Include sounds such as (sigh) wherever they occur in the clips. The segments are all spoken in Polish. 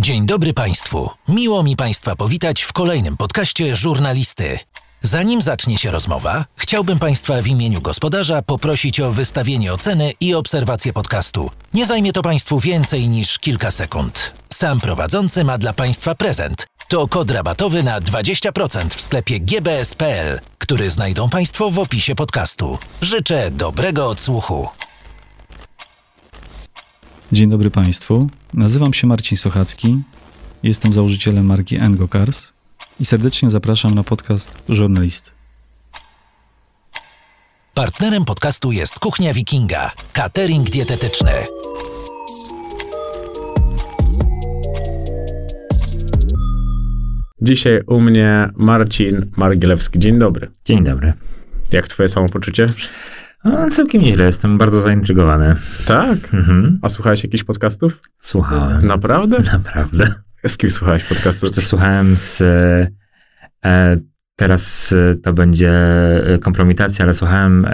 Dzień dobry Państwu. Miło mi Państwa powitać w kolejnym podcaście Żurnalisty. Zanim zacznie się rozmowa, chciałbym Państwa w imieniu gospodarza poprosić o wystawienie oceny i obserwację podcastu. Nie zajmie to Państwu więcej niż kilka sekund. Sam prowadzący ma dla Państwa prezent. To kod rabatowy na 20% w sklepie gbs.pl, który znajdą Państwo w opisie podcastu. Życzę dobrego odsłuchu. Dzień dobry Państwu. Nazywam się Marcin Sochacki. Jestem założycielem marki Engo Cars i serdecznie zapraszam na podcast Żurnalist. Partnerem podcastu jest Kuchnia Wikinga, catering dietetyczny. Dzisiaj u mnie Marcin Margielewski. Dzień dobry. Dzień dobry. Jak twoje samopoczucie? No, całkiem nieźle, jestem bardzo zaintrygowany. Tak? Mhm. A słuchałeś jakichś podcastów? Słuchałem. Naprawdę? Naprawdę. Z kim słuchałeś podcastów? To słuchałem z... E, teraz e, to będzie e, kompromitacja, ale słuchałem e,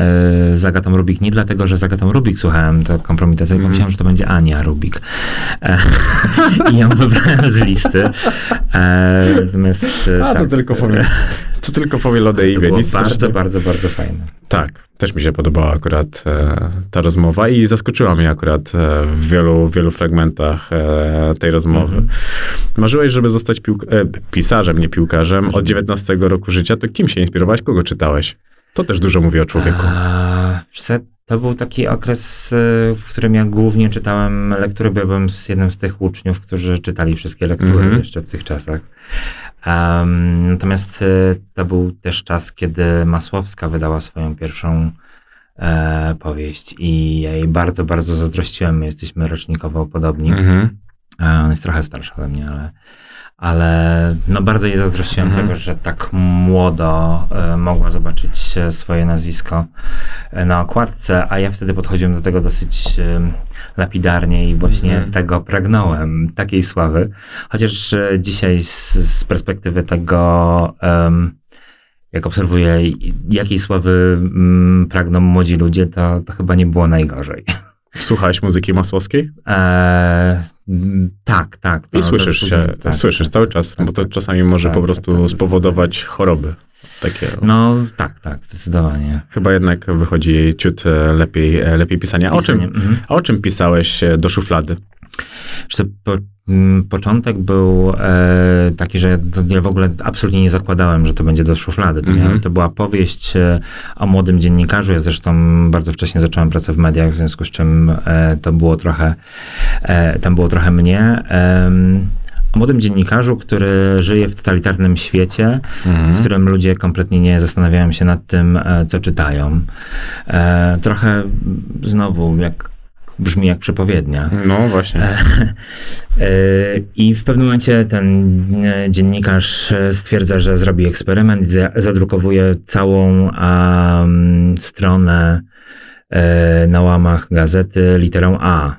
z Agatą Rubik nie dlatego, że z Agatą Rubik słuchałem to kompromitacja, tylko Mhm. myślałem, że to będzie Ania Rubik. E, (laughs) I ją wybrałem z listy. E, natomiast... e, A, to tak, tylko powiem. To tylko powiel o To Dave'ie. było Nic bardzo, strasznego. bardzo, bardzo fajne. Tak, też mi się podobała akurat e, ta rozmowa i zaskoczyła mnie akurat e, w wielu, wielu fragmentach e, tej rozmowy. Mhm. Marzyłeś, żeby zostać e, pisarzem, nie piłkarzem. Od 19 roku życia, to kim się inspirowałeś? Kogo czytałeś? To też dużo mówi o człowieku. A, to był taki okres, y, w którym ja głównie czytałem lektury, byłem z jednym z tych uczniów, którzy czytali wszystkie lektury Mhm. jeszcze w tych czasach. Em, natomiast y, to był też czas, kiedy Masłowska wydała swoją pierwszą e, powieść i ja jej bardzo, bardzo zazdrościłem. My jesteśmy rocznikowo podobni. Mhm. E, On jest trochę starszy ode mnie, ale, ale no bardzo jej zazdrościłem Mhm. tego, że tak młodo e, mogła zobaczyć e, swoje nazwisko e, na okładce, a ja wtedy podchodziłem do tego dosyć e, lapidarnie i właśnie Mhm. tego pragnąłem, takiej sławy. Chociaż e, dzisiaj z, z perspektywy tego, em, jak obserwuję, jakiej sławy mm, pragną młodzi ludzie, to, to chyba nie było najgorzej. (laughs) Słuchałeś muzyki masłowskiej? Eee, tak, tak. I to- słyszysz się, tak, słyszysz tak, cały tak, czas, tak, bo to tak. czasami może Tak, po prostu spowodować choroby. Takie. No tak, tak, zdecydowanie. Chyba jednak wychodzi jej ciut e, lepiej, e, lepiej pisania. A o, czym, Pisanie, mhm. a o czym pisałeś e, do szuflady? Po, mm, początek był e, taki, że ja, w ogóle absolutnie nie zakładałem, że to będzie do szuflady. To, Mhm. miałem, to była powieść e, o młodym dziennikarzu. Ja zresztą bardzo wcześnie zacząłem pracę w mediach, w związku z czym e, to było trochę, tam było trochę mnie. O młodym dziennikarzu, który żyje w totalitarnym świecie, Mhm. w którym ludzie kompletnie nie zastanawiają się nad tym, co czytają. E, trochę mm, znowu jak brzmi jak przepowiednia. No właśnie. E, e, I w pewnym momencie ten e, dziennikarz stwierdza, że zrobi eksperyment, za- zadrukowuje całą am, stronę na łamach gazety literą A.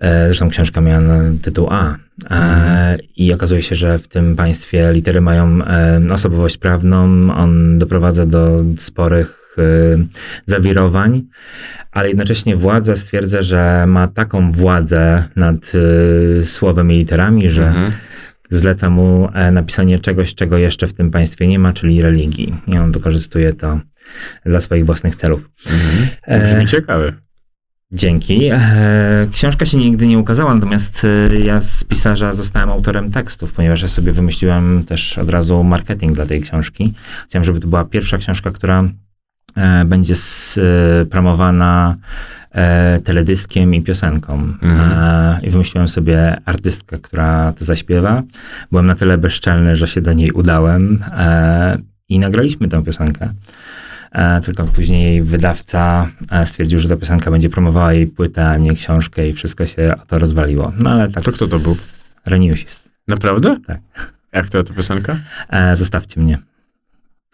Zresztą książka miała tytuł A. Mhm. I okazuje się, że w tym państwie litery mają osobowość prawną. On doprowadza do sporych zawirowań, ale jednocześnie władza stwierdza, że ma taką władzę nad e, słowem i literami, że Mhm. zleca mu e, napisanie czegoś, czego jeszcze w tym państwie nie ma, czyli religii. I on wykorzystuje to dla swoich własnych celów. Mhm. E, Brzmi ciekawy. Dzięki. E, Książka się nigdy nie ukazała, natomiast e, ja z pisarza zostałem autorem tekstów, ponieważ ja sobie wymyśliłem też od razu marketing dla tej książki. Chciałem, żeby to była pierwsza książka, która e, będzie s- e, promowana e, teledyskiem i piosenką. Mhm. E, I wymyśliłem sobie artystkę, która to zaśpiewa. Byłem na tyle bezczelny, że się do niej udałem e, i nagraliśmy tę piosenkę. E, tylko później wydawca e, stwierdził, że ta piosenka będzie promowała jej płytę, a nie książkę i wszystko się o to rozwaliło. No ale tak. To kto to był? Reniusis. Naprawdę? Tak. Jak to ta piosenka? E, zostawcie mnie.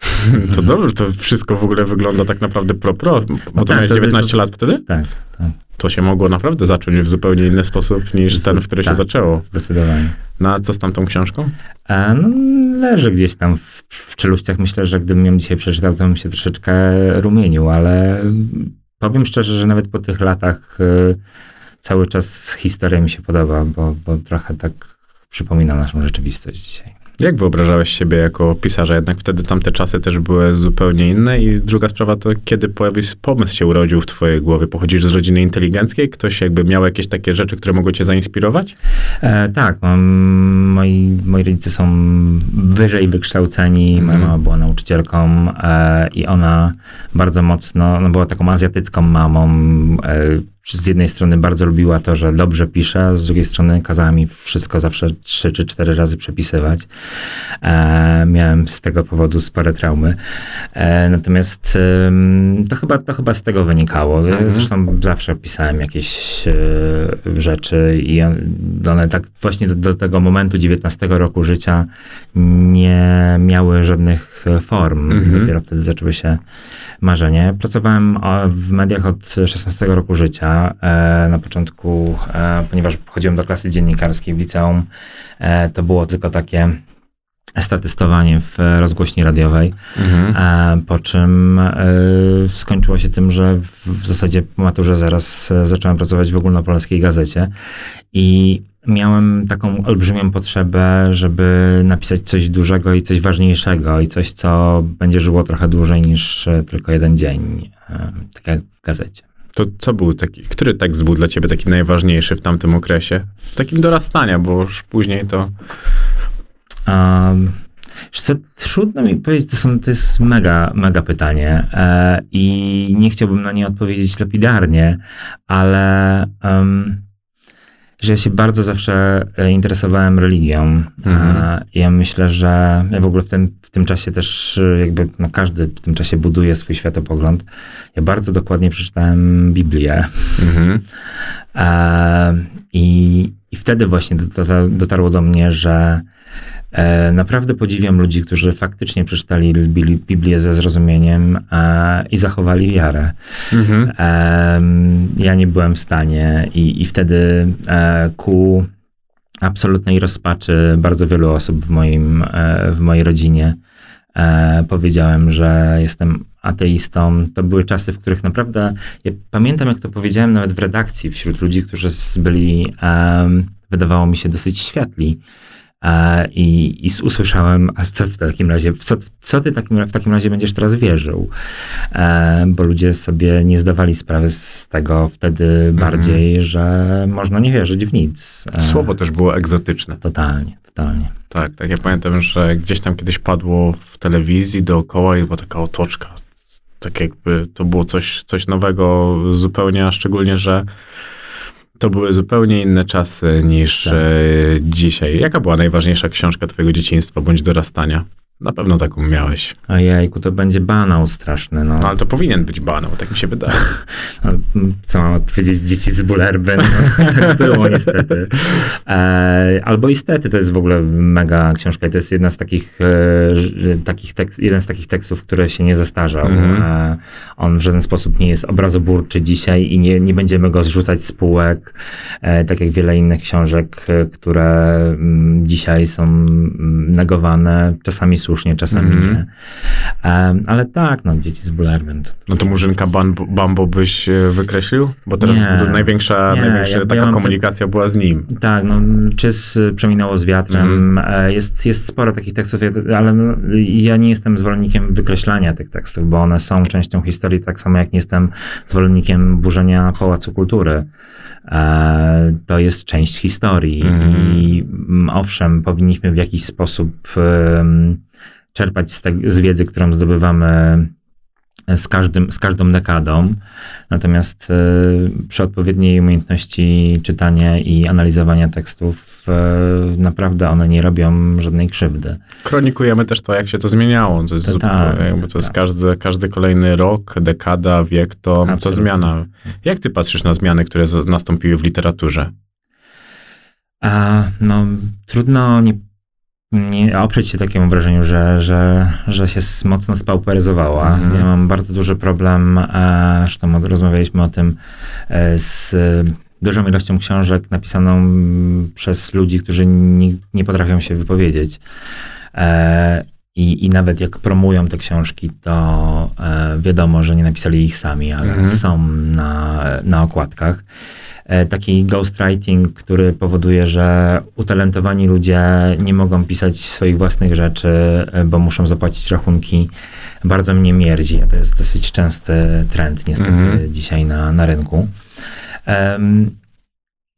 (laughs) To dobrze, to wszystko w ogóle wygląda tak naprawdę pro-pro. Bo to tak, miałeś to jest- 19 lat wtedy? Tak, tak. To się mogło naprawdę zacząć w zupełnie inny sposób niż ten, w który się Tak. zaczęło. Zdecydowanie. No a co z tamtą książką? E, no, leży gdzieś tam w, w czeluściach. Myślę, że gdybym ją dzisiaj przeczytał, to bym się troszeczkę rumienił, ale powiem szczerze, że nawet po tych latach y, cały czas historia mi się podoba, bo, bo trochę tak przypomina naszą rzeczywistość dzisiaj. Jak wyobrażałeś siebie jako pisarza? Jednak wtedy tamte czasy też były zupełnie inne. I druga sprawa to, kiedy pojawił się pomysł się urodził w twojej głowie? Pochodzisz z rodziny inteligenckiej? Ktoś jakby miał jakieś takie rzeczy, które mogły cię zainspirować? E, tak, mam, moi, moi rodzice są wyżej wykształceni. Moja Mhm. mama była nauczycielką e, i ona bardzo mocno, no była taką azjatycką mamą. E, z jednej strony bardzo lubiła to, że dobrze pisze, a z drugiej strony kazała mi wszystko zawsze trzy czy cztery razy przepisywać. E, miałem z tego powodu spore traumy. E, natomiast em, to, chyba, to chyba z tego wynikało. Mhm. Zresztą zawsze pisałem jakieś e, rzeczy i on- one tak właśnie do, do tego momentu 19 roku życia nie miały żadnych e, form. Mhm. Dopiero wtedy zaczęły się marzenie. Pracowałem w mediach od 16 roku życia. E, na początku, e, ponieważ chodziłem do klasy dziennikarskiej w liceum, e, to było tylko takie statystowanie w rozgłośni radiowej. Mhm. Po czym skończyło się tym, że w, zasadzie po maturze zaraz zacząłem pracować w ogólnopolskiej gazecie i miałem taką olbrzymią potrzebę, żeby napisać coś dużego i coś ważniejszego i coś, co będzie żyło trochę dłużej niż tylko jeden dzień, tak jak w gazecie. To co był taki, który tekst był dla ciebie taki najważniejszy w tamtym okresie? Takim dorastania, bo już później to... Um, trudno mi powiedzieć, to, są, to jest mega, mega pytanie e, i nie chciałbym na nie odpowiedzieć lapidarnie, ale um, że ja się bardzo zawsze e, interesowałem religią. Mhm. Ja myślę, że ja w ogóle w tym, w tym czasie też e, jakby no każdy w tym czasie buduje swój światopogląd. Ja bardzo dokładnie przeczytałem Biblię. Mhm. (laughs) I, I wtedy właśnie dotarło, do mnie, że naprawdę podziwiam ludzi, którzy faktycznie przeczytali Bibli- Biblię ze zrozumieniem e, i zachowali wiarę. Mhm. Ja nie byłem w stanie i, i wtedy e, ku absolutnej rozpaczy bardzo wielu osób w, moim, e, w mojej rodzinie e, powiedziałem, że jestem ateistą. To były czasy, w których naprawdę, ja pamiętam jak to powiedziałem nawet w redakcji wśród ludzi, którzy byli, wydawało mi się, dosyć światli. E, I, I usłyszałem, a co w takim razie, w co, co ty takim, w takim razie będziesz teraz wierzył? E, bo ludzie sobie nie zdawali sprawy z tego wtedy bardziej, że można nie wierzyć w nic. E, Słowo też było egzotyczne. Totalnie, totalnie. Tak, tak. Ja pamiętam, że gdzieś tam kiedyś padło w telewizji dookoła i była taka otoczka. Tak jakby to było coś, coś nowego zupełnie, a szczególnie, że to były zupełnie inne czasy niż Tak. e, dzisiaj. Jaka była najważniejsza książka twojego dzieciństwa bądź dorastania? Na pewno taką miałeś. Ojejku, to będzie banał straszny. No. No ale to powinien być banał, tak mi się wydaje. (laughs) No, Co mam odpowiedzieć? Dzieci z Bullerby? No, (laughs) tak było niestety. E, albo istety, to jest w ogóle mega książka i to jest jedna z takich, e, takich tekst, jeden z takich tekstów, który się nie zestarzał. Mhm. E, on w żaden sposób nie jest obrazoburczy dzisiaj i nie, nie będziemy go zrzucać z półek, e, tak jak wiele innych książek, e, które mm, dzisiaj są mm, negowane, czasami słusznie, czasami Mhm. nie. E, ale tak, no, dzieci z Bullerby. to- No to Murzynka Bambo, Bambo byś e, wykreślił? Bo teraz Nie. największa, Nie, największa ja- ja taka te- komunikacja była z nim. Tak, no, czy z, przeminęło z wiatrem. E, Jest, jest sporo takich tekstów, ja- ale no, ja nie jestem zwolennikiem wykreślania tych tekstów, bo one są częścią historii, tak samo jak nie jestem zwolennikiem burzenia Pałacu Kultury. E, To jest część historii Mhm. i mm, owszem, powinniśmy w jakiś sposób czerpać z, te, z wiedzy, którą zdobywamy z, każdym, z każdą dekadą. Natomiast e, przy odpowiedniej umiejętności czytania i analizowania tekstów e, naprawdę one nie robią żadnej krzywdy. Kronikujemy też to, jak się to zmieniało. To jest, To zupełnie- jakby to jest tak. każdy, każdy kolejny rok, dekada, wiek, to, to zmiana. Jak ty patrzysz na zmiany, które nastąpiły w literaturze? A, no, trudno nie, nie oprzeć się takiemu wrażeniu, że, że, że się mocno spauperyzowała. Mhm. Ja mam bardzo duży problem, e, zresztą rozmawialiśmy o tym, e, z dużą ilością książek napisaną przez ludzi, którzy nie, nie potrafią się wypowiedzieć. E, i, I nawet jak promują te książki, to e, wiadomo, że nie napisali ich sami, ale Mhm. są na, na okładkach. E, taki ghostwriting, który powoduje, że utalentowani ludzie nie mogą pisać swoich własnych rzeczy, e, bo muszą zapłacić rachunki, bardzo mnie mierdzi. A to jest dosyć częsty trend niestety Mhm. dzisiaj na, na rynku. Em,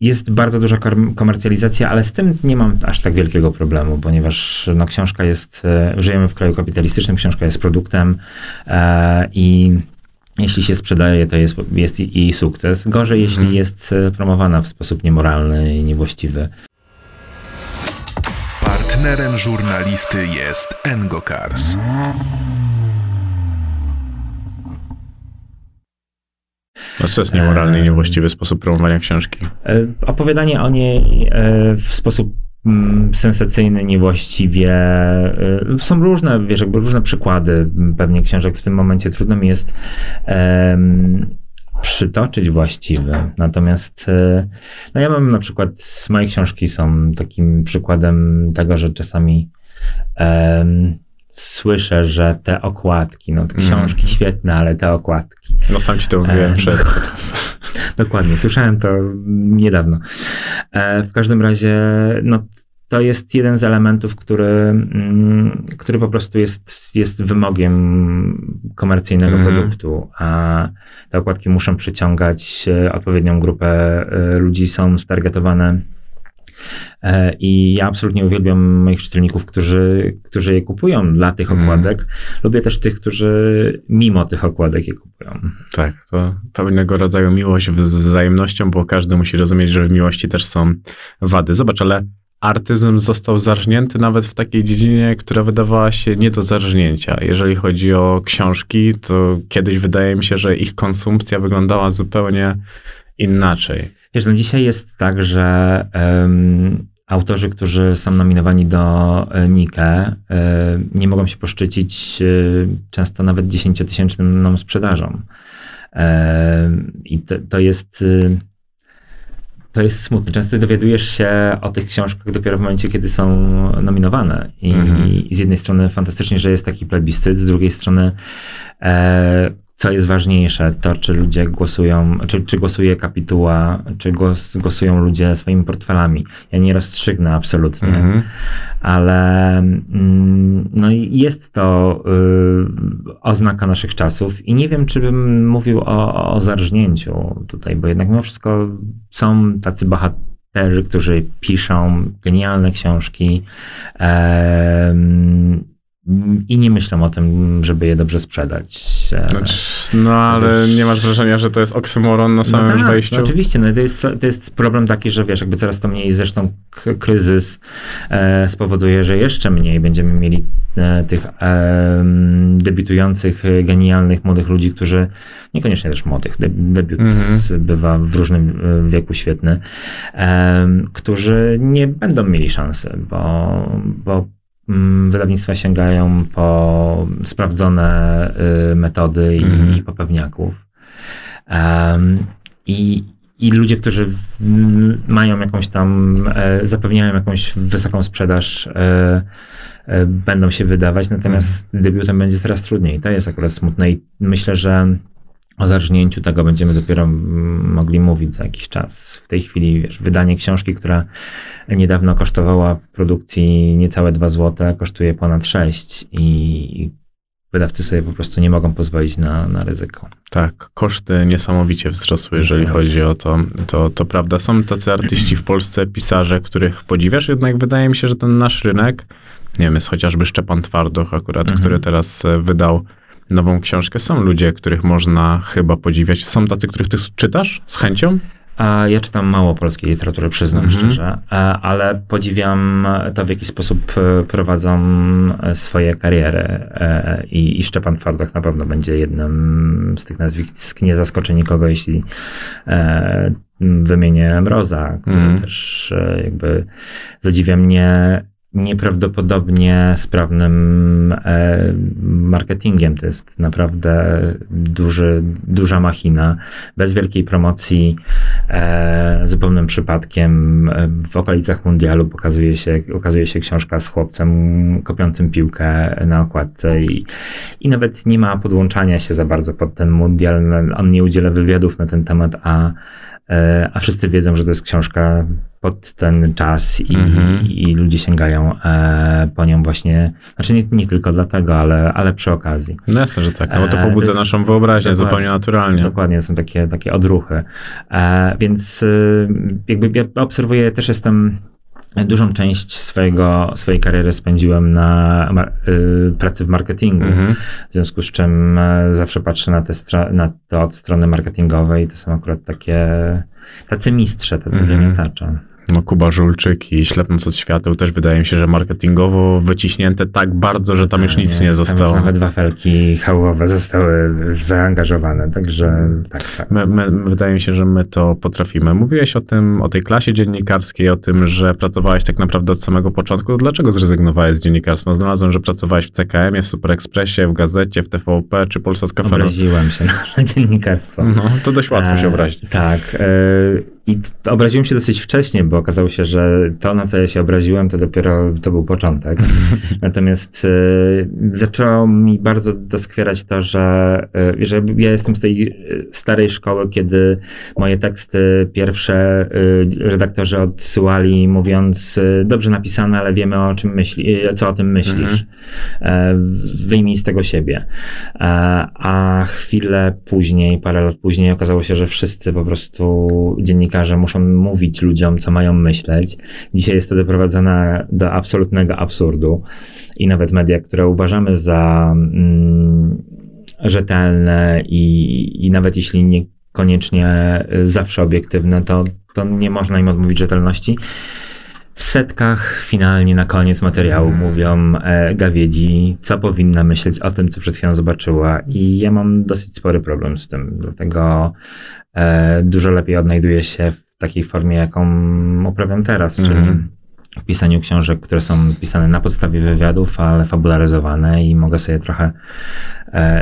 jest bardzo duża kom- komercjalizacja, ale z tym nie mam aż tak wielkiego problemu, ponieważ no, książka jest, e, żyjemy w kraju kapitalistycznym, książka jest produktem e, i jeśli się sprzedaje, to jest, jest i, i sukces. Gorzej, jeśli Mhm. jest e, promowana w sposób niemoralny i niewłaściwy. Partnerem żurnalisty jest Engokars. No co jest niemoralny i niewłaściwy sposób promowania książki? E, Opowiadanie o niej e, w sposób sensacyjny, niewłaściwie. e, Są różne, wiesz, jakby różne przykłady m, pewnie książek. W tym momencie trudno mi jest em, przytoczyć właściwy. Natomiast e, no ja mam na przykład, moje książki są takim przykładem tego, że czasami em, słyszę, że te okładki, no te Mm. książki świetne, ale te okładki. No sam ci to mówiłem E, przed. (laughs) Dokładnie, słyszałem to niedawno. E, W każdym razie, no, to jest jeden z elementów, który, mm, który po prostu jest, jest wymogiem komercyjnego Mhm. produktu, a te okładki muszą przyciągać e, odpowiednią grupę e, ludzi, są stargetowane. E, I ja absolutnie uwielbiam moich czytelników, którzy, którzy je kupują dla tych Mhm. okładek. Lubię też tych, którzy mimo tych okładek je kupują. Tak, to pewnego rodzaju miłość wzajemnością, bo każdy musi rozumieć, że w miłości też są wady. Zobacz, ale artyzm został zarżnięty nawet w takiej dziedzinie, która wydawała się nie do zarżnięcia. Jeżeli chodzi o książki, to kiedyś wydaje mi się, że ich konsumpcja wyglądała zupełnie inaczej. Wiesz, no dzisiaj jest tak, że em, autorzy, którzy są nominowani do Nike, e, nie mogą się poszczycić e, często nawet 10-tysięczną sprzedażą. I to, to jest. To jest smutne. Często dowiadujesz się o tych książkach dopiero w momencie, kiedy są nominowane. I, Mhm. i z jednej strony fantastycznie, że jest taki plebiscyt, z drugiej strony e, co jest ważniejsze, to czy ludzie głosują, czy, czy głosuje kapituła, czy głos, głosują ludzie swoimi portfelami. Ja nie rozstrzygnę absolutnie, Mhm. ale mm, no jest to y, oznaka naszych czasów i nie wiem, czy bym mówił o, o zarżnięciu tutaj, bo jednak mimo wszystko są tacy bohaterzy, którzy piszą genialne książki i nie myślą o tym, żeby je dobrze sprzedać. Znaczy, no ale nie masz wrażenia, że to jest oksymoron na samym no tak, wejściu? No oczywiście, no to, jest, to jest problem taki, że wiesz, jakby coraz to mniej, zresztą kryzys e, spowoduje, że jeszcze mniej będziemy mieli e, tych e, debiutujących, e, genialnych, młodych ludzi, którzy, niekoniecznie też młodych, de, debiut Mhm. bywa w różnym e, wieku świetny, e, którzy nie będą mieli szansy, bo, bo wydawnictwa sięgają po sprawdzone y, metody i, Mhm. i po pewniaków. Em, i, I ludzie, którzy mają jakąś tam, e, zapewniają jakąś wysoką sprzedaż, e, e, będą się wydawać, natomiast debiutem będzie coraz trudniej. To jest akurat smutne i myślę, że o zarżnięciu tego będziemy dopiero mogli mówić za jakiś czas. W tej chwili, wiesz, wydanie książki, która niedawno kosztowała w produkcji niecałe 2 zł, kosztuje ponad 6 i wydawcy sobie po prostu nie mogą pozwolić na, na ryzyko. Tak, koszty niesamowicie wzrosły, jeżeli chodzi o to, to. To prawda. Są tacy artyści w Polsce, pisarze, których podziwiasz, jednak wydaje mi się, że ten nasz rynek, nie wiem, jest chociażby Szczepan Twardoch akurat, Mhm. który teraz e, wydał nową książkę. Są ludzie, których można chyba podziwiać. Są tacy, których ty czytasz z chęcią? Ja czytam mało polskiej literatury, przyznam Mhm. szczerze, e, ale podziwiam to, w jaki sposób e, prowadzą e, swoje kariery. I, I Szczepan Twardoch na pewno będzie jednym z tych nazwisk. Nie zaskoczy nikogo, jeśli wymienię Mroza, który Mhm. też e, jakby zadziwia mnie nieprawdopodobnie sprawnym e, marketingiem. To jest naprawdę duży, duża machina, bez wielkiej promocji, e, zupełnym przypadkiem e, w okolicach mundialu pokazuje się, ukazuje się książka z chłopcem kopiącym piłkę na okładce i, i nawet nie ma podłączania się za bardzo pod ten mundial. On nie udziela wywiadów na ten temat, a E, a wszyscy wiedzą, że to jest książka pod ten czas i, Mhm. i ludzie sięgają e, po nią właśnie, znaczy nie, nie tylko dlatego, ale, ale przy okazji. No jasne, że tak, no bo to E, to pobudza jest naszą wyobraźnię zupełnie naturalnie. Dokładnie, są takie, takie odruchy. E, więc y, jakby ja obserwuję, też jestem dużą część swojego, swojej kariery spędziłem na y, pracy w marketingu. Mhm. W związku z czym e, zawsze patrzę na, te na to od strony marketingowej. To są akurat takie tacy mistrze, tacy Mhm. wymiatacze. No Kuba Żulczyk i Ślepnąc od świateł też wydaje mi się, że marketingowo wyciśnięte tak bardzo, że tam już nic nie Tam zostało. Nawet wafelki hałowe zostały zaangażowane, także tak, tak. My, my, wydaje mi się, że my to potrafimy. Mówiłeś o tym, o tej klasie dziennikarskiej, o tym, że pracowałeś tak naprawdę od samego początku. Dlaczego zrezygnowałeś z dziennikarstwa? Znalazłem, że pracowałeś w CKM-ie, w Super Expressie, w gazecie, w TVP czy Polsat Cafe. Obraziłem się (laughs) na dziennikarstwo. No, to dość łatwo się E, obrazić. Tak. e, I obraziłem się dosyć wcześnie, bo okazało się, że to, na co ja się obraziłem, to dopiero to był początek. (laughs) Natomiast e, zaczęło mi bardzo doskwierać to, że, e, że ja jestem z tej e, starej szkoły, kiedy moje teksty pierwsze e, redaktorzy odsyłali, mówiąc dobrze napisane, ale wiemy o czym myśli, co o tym myślisz. E, Wyjmij z tego siebie. A chwilę później, parę lat później okazało się, że wszyscy po prostu dziennikarze muszą mówić ludziom, co mają myśleć. Dzisiaj jest to doprowadzone do absolutnego absurdu i nawet media, które uważamy za mm, rzetelne i, i nawet jeśli niekoniecznie zawsze obiektywne, to, to nie można im odmówić rzetelności. W setkach finalnie na koniec materiału Mm. mówią e, gawiedzi, co powinna myśleć o tym, co przed chwilą zobaczyła. I ja mam dosyć spory problem z tym, dlatego e, dużo lepiej odnajduję się w takiej formie, jaką uprawiam teraz, czyli Mhm. w pisaniu książek, które są pisane na podstawie wywiadów, ale fabularyzowane i mogę sobie trochę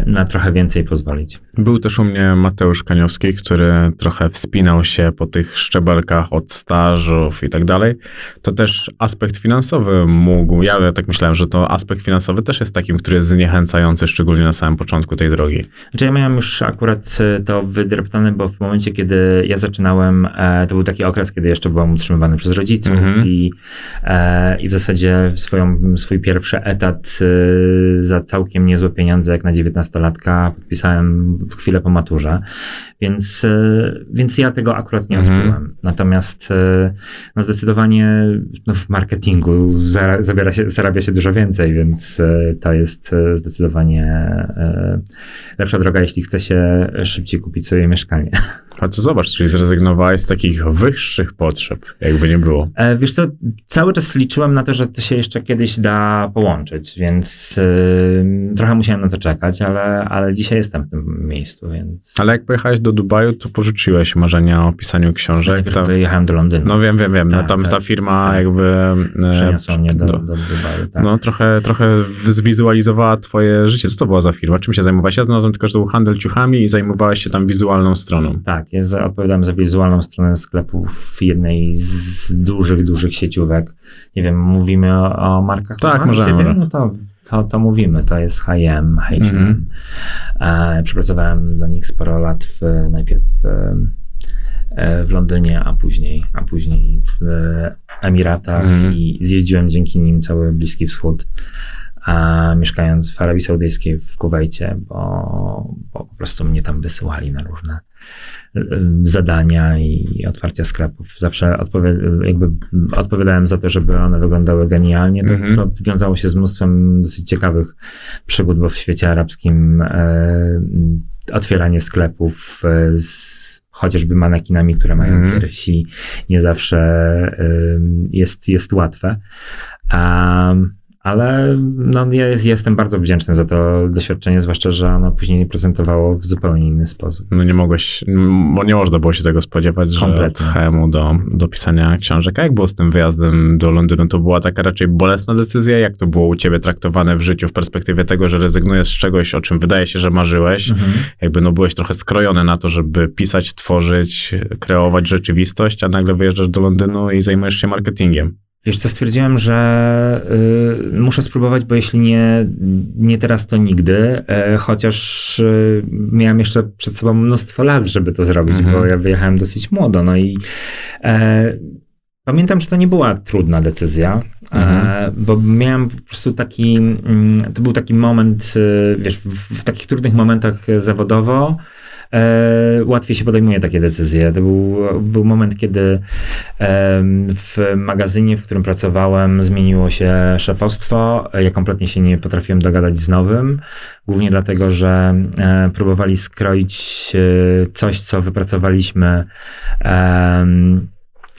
na trochę więcej pozwolić. Był też u mnie Mateusz Kaniowski, który trochę wspinał się po tych szczebelkach od stażów i tak dalej. To też aspekt finansowy mógł, ja tak myślałem, że to aspekt finansowy też jest takim, który jest zniechęcający, szczególnie na samym początku tej drogi. Znaczy ja miałem już akurat e, to wydreptane, bo w momencie, kiedy ja zaczynałem, e, to był taki okres, kiedy jeszcze byłem utrzymywany przez rodziców Mhm. i, e, i w zasadzie swoją, swój pierwszy etat e, za całkiem niezłe pieniądze, jak na 19-latka, podpisałem w chwilę po maturze, więc, e, więc ja tego akurat nie Mhm. odczułem. Natomiast e, no zdecydowanie no w marketingu zabiera się, zarabia się dużo więcej, więc e, to jest zdecydowanie lepsza droga, jeśli chce się szybciej kupić sobie mieszkanie. (laughs) A co zobacz, czyli zrezygnowałeś z takich wyższych potrzeb, jakby nie było. E, Wiesz co, cały czas liczyłem na to, że to się jeszcze kiedyś da połączyć, więc e, trochę musiałem na to czekać, ale, ale dzisiaj jestem w tym miejscu, więc Ale jak pojechałeś do Dubaju, to porzuciłeś marzenia o pisaniu książek. najpierw Tam, wyjechałem do Londynu. no wiem, wiem, wiem. no Tak, tam tak, ta firma tak. jakby... e, Przeniosła mnie do, do- do, do Dubaju. Tak. No trochę, trochę zwizualizowała twoje życie. Co to była za firma? Czym się zajmowałeś? Ja znalazłem tylko, że to był handel ciuchami i zajmowałeś się tam wizualną stroną. Tak, jest, odpowiadam za wizualną stronę sklepu w jednej z dużych, dużych sieciówek. Nie wiem, mówimy o, o markach? Tak, możemy. No to, to, to mówimy, to jest H&M, H&M. Mhm. E, przepracowałem dla nich sporo lat w, najpierw e, e, w Londynie, a później, a później w e, Emiratach Mhm. i zjeździłem dzięki nim cały Bliski Wschód. A mieszkając w Arabii Saudyjskiej, w Kuwejcie, bo, bo po prostu mnie tam wysyłali na różne y, zadania i otwarcia sklepów. Zawsze odpowi- jakby odpowiadałem za to, żeby one wyglądały genialnie. To, Mhm. to wiązało się z mnóstwem dosyć ciekawych przygód, bo w świecie arabskim e, otwieranie sklepów e, z chociażby manekinami, które mają Mhm. piersi, nie zawsze e, jest, jest łatwe. A, Ale no, ja jest, jestem bardzo wdzięczny za to doświadczenie, zwłaszcza, że ono później prezentowało w zupełnie inny sposób. No nie mogłeś, nie można było się tego spodziewać, że od Kompletnie. HM-u do, do pisania książek. A jak było z tym wyjazdem do Londynu? To była taka raczej bolesna decyzja? Jak to było u ciebie traktowane w życiu w perspektywie tego, że rezygnujesz z czegoś, o czym wydaje się, że marzyłeś? Jakby no byłeś trochę skrojony na to, żeby pisać, tworzyć, kreować rzeczywistość, a nagle wyjeżdżasz do Londynu i zajmujesz się marketingiem. Wiesz co, stwierdziłem, że y, muszę spróbować, bo jeśli nie, nie teraz, to nigdy. E, chociaż y, miałem jeszcze przed sobą mnóstwo lat, żeby to zrobić, Mhm. bo ja wyjechałem dosyć młodo. No i e, pamiętam, że to nie była trudna decyzja, e, Mhm. bo miałem po prostu taki, mm, to był taki moment, y, wiesz, w, w takich trudnych momentach zawodowo. E, łatwiej się podejmuje takie decyzje. To był, był moment, kiedy em, w magazynie, w którym pracowałem, zmieniło się szefostwo. Ja kompletnie się nie potrafiłem dogadać z nowym, głównie dlatego, że e, próbowali skroić e, coś, co wypracowaliśmy.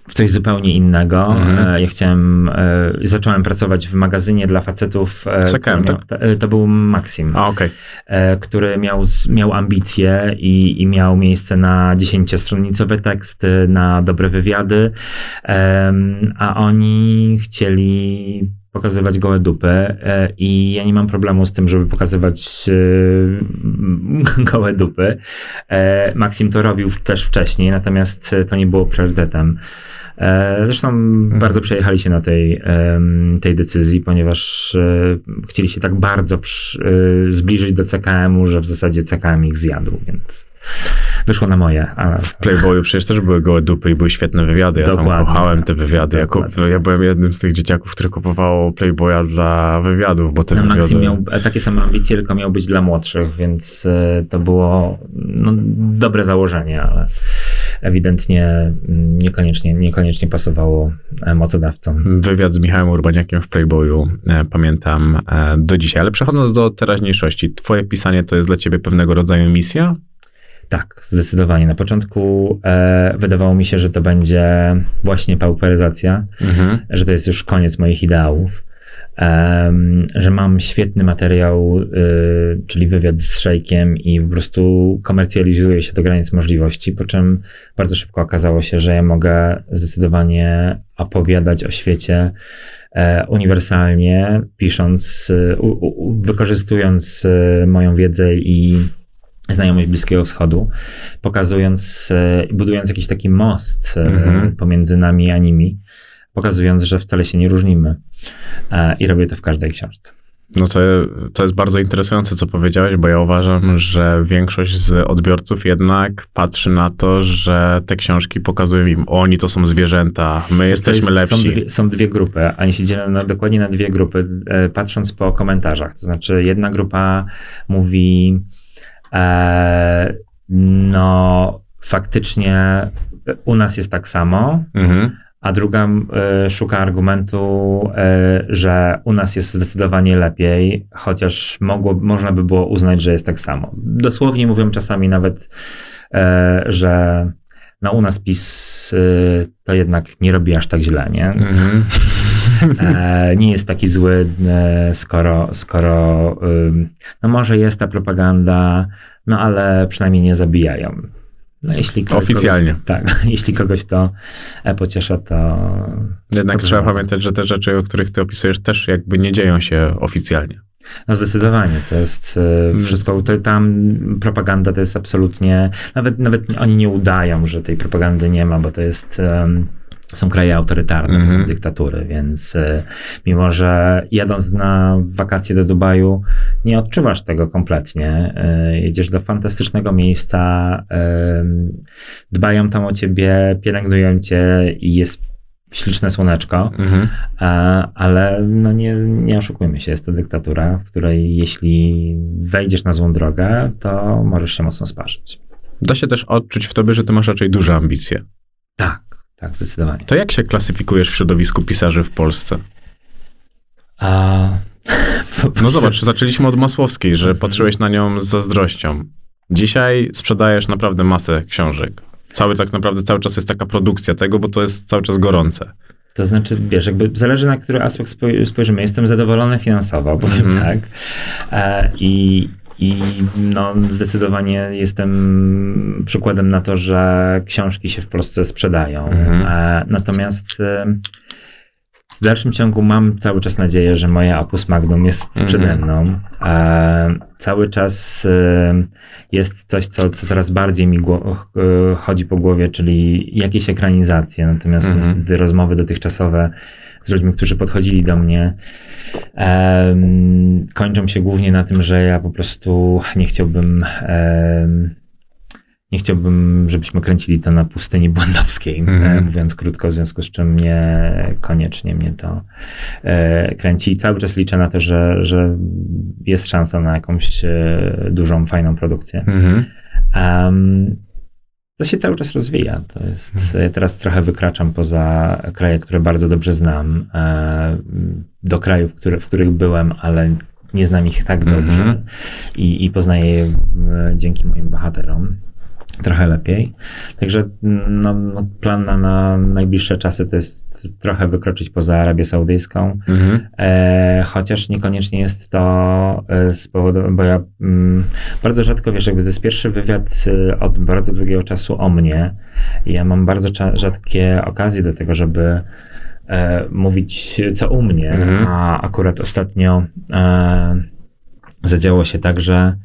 W coś zupełnie innego. Mhm. E, Ja chciałem, e, zacząłem pracować w magazynie dla facetów. e, który miał- e, To był Maxim A e, który miał, miał ambicje i, i miał miejsce na dziesięciostronnicowe teksty, na dobre wywiady, a oni chcieli pokazywać gołe dupy i ja nie mam problemu z tym, żeby pokazywać (laughs) gołe dupy. Maxim to robił też wcześniej, natomiast to nie było priorytetem. E, Zresztą bardzo przejechali się na tej, tej decyzji, ponieważ e, chcieli się tak bardzo przy, e, zbliżyć do CKM-u, że w zasadzie CKM ich zjadł, więc wyszło na moje. Ale W Playboyu przecież też były gołe dupy i były świetne wywiady. Ja Dokładnie. tam kochałem te wywiady. Ja, kup, ja byłem jednym z tych dzieciaków, który kupowało Playboya dla wywiadów, bo te no, wywiady... Maxim miał takie same ambicje, tylko miał być dla młodszych, więc to było no, dobre założenie, ale ewidentnie mm, niekoniecznie, niekoniecznie pasowało e, mocodawcom. Wywiad z Michałem Urbaniakiem w Playboyu e, pamiętam e, do dzisiaj. Ale przechodząc do teraźniejszości, twoje pisanie to jest dla ciebie pewnego rodzaju misja? Tak, zdecydowanie. Na początku e, wydawało mi się, że to będzie właśnie pauperyzacja, Mhm. że to jest już koniec moich ideałów, że mam świetny materiał, y, czyli wywiad z szejkiem i po prostu komercjalizuję się do granic możliwości, po czym bardzo szybko okazało się, że ja mogę zdecydowanie opowiadać o świecie e, uniwersalnie, pisząc, y, wykorzystując y, moją wiedzę i znajomość Bliskiego Wschodu, pokazując, budując jakiś taki most e, Mhm. pomiędzy nami a nimi, pokazując, że wcale się nie różnimy. E, I robię to w każdej książce. No to, to jest bardzo interesujące, co powiedziałeś, bo ja uważam, że większość z odbiorców jednak patrzy na to, że te książki pokazują im, oni to są zwierzęta, my jesteśmy jest, lepsi. Są dwie, są dwie grupy, a oni się dzielą na, dokładnie na dwie grupy, e, patrząc po komentarzach. To znaczy, jedna grupa mówi, e, no faktycznie u nas jest tak samo, Mhm. A druga e, szuka argumentu, e, że u nas jest zdecydowanie lepiej, chociaż mogło, można by było uznać, że jest tak samo. Dosłownie mówią czasami nawet, e, że no u nas PiS to jednak nie robi aż tak źle, nie? Mhm. E, nie jest taki zły, e, skoro, skoro no może jest ta propaganda, no ale przynajmniej nie zabijają. No, jeśli Oficjalnie. Kogoś, tak, (laughs) jeśli kogoś to e, pociesza, to Jednak Proszę trzeba bardzo. pamiętać, że te rzeczy, o których ty opisujesz, też jakby nie dzieją się oficjalnie. no zdecydowanie to jest e, wszystko, to, tam propaganda to jest absolutnie, nawet, nawet oni nie udają, że tej propagandy nie ma, bo to jest... są kraje autorytarne, to są Mhm. dyktatury, więc e, mimo, że jadąc na wakacje do Dubaju, nie odczuwasz tego kompletnie. E, Jedziesz do fantastycznego miejsca, em, dbają tam o ciebie, pielęgnują cię i jest śliczne słoneczko, Mhm. e, ale no nie, nie oszukujmy się, jest to dyktatura, w której jeśli wejdziesz na złą drogę, to możesz się mocno sparzyć. Da się też odczuć w tobie, że ty masz raczej duże ambicje. Tak, tak, zdecydowanie. To jak się klasyfikujesz w środowisku pisarzy w Polsce? A, (laughs) No zobacz, zaczęliśmy od Masłowskiej, że patrzyłeś na nią z zazdrością. Dzisiaj sprzedajesz naprawdę masę książek. Cały tak naprawdę cały czas jest taka produkcja tego, bo to jest cały czas gorące. To znaczy, wiesz, jakby zależy na który aspekt spoj- spojrzymy. Jestem zadowolony finansowo, (laughs) powiem Mhm. tak. E, I, I no, zdecydowanie jestem przykładem na to, że książki się w Polsce sprzedają. Mhm. E, natomiast e, w dalszym ciągu mam cały czas nadzieję, że moje opus magnum jest Mhm. przede mną. E, cały czas e, jest coś, co, co coraz bardziej mi gło- e, chodzi po głowie, czyli jakieś ekranizacje. Natomiast Mhm. niestety rozmowy dotychczasowe z ludźmi, którzy podchodzili do mnie, kończą się głównie na tym, że ja po prostu nie chciałbym. nie chciałbym, żebyśmy kręcili to na pustyni błędowskiej, e, mówiąc krótko, w związku z czym nie koniecznie mnie to e, kręci. I cały czas liczę na to, że, że jest szansa na jakąś e, dużą, fajną produkcję. Mhm. Em, to się cały czas rozwija. To jest, ja teraz trochę wykraczam poza kraje, które bardzo dobrze znam, e, do krajów, które, w których byłem, ale nie znam ich tak dobrze Mhm. i, i poznaję je e, dzięki moim bohaterom trochę lepiej. Także no, no, plan na, na najbliższe czasy to jest trochę wykroczyć poza Arabię Saudyjską, Mhm. E, chociaż niekoniecznie jest to e, z powodu, bo ja mm, bardzo rzadko, wiesz, jakby to jest pierwszy wywiad e, od bardzo długiego czasu o mnie i ja mam bardzo rzadkie okazje do tego, żeby e, mówić co u mnie, Mhm. a akurat ostatnio e, zadziało się tak, że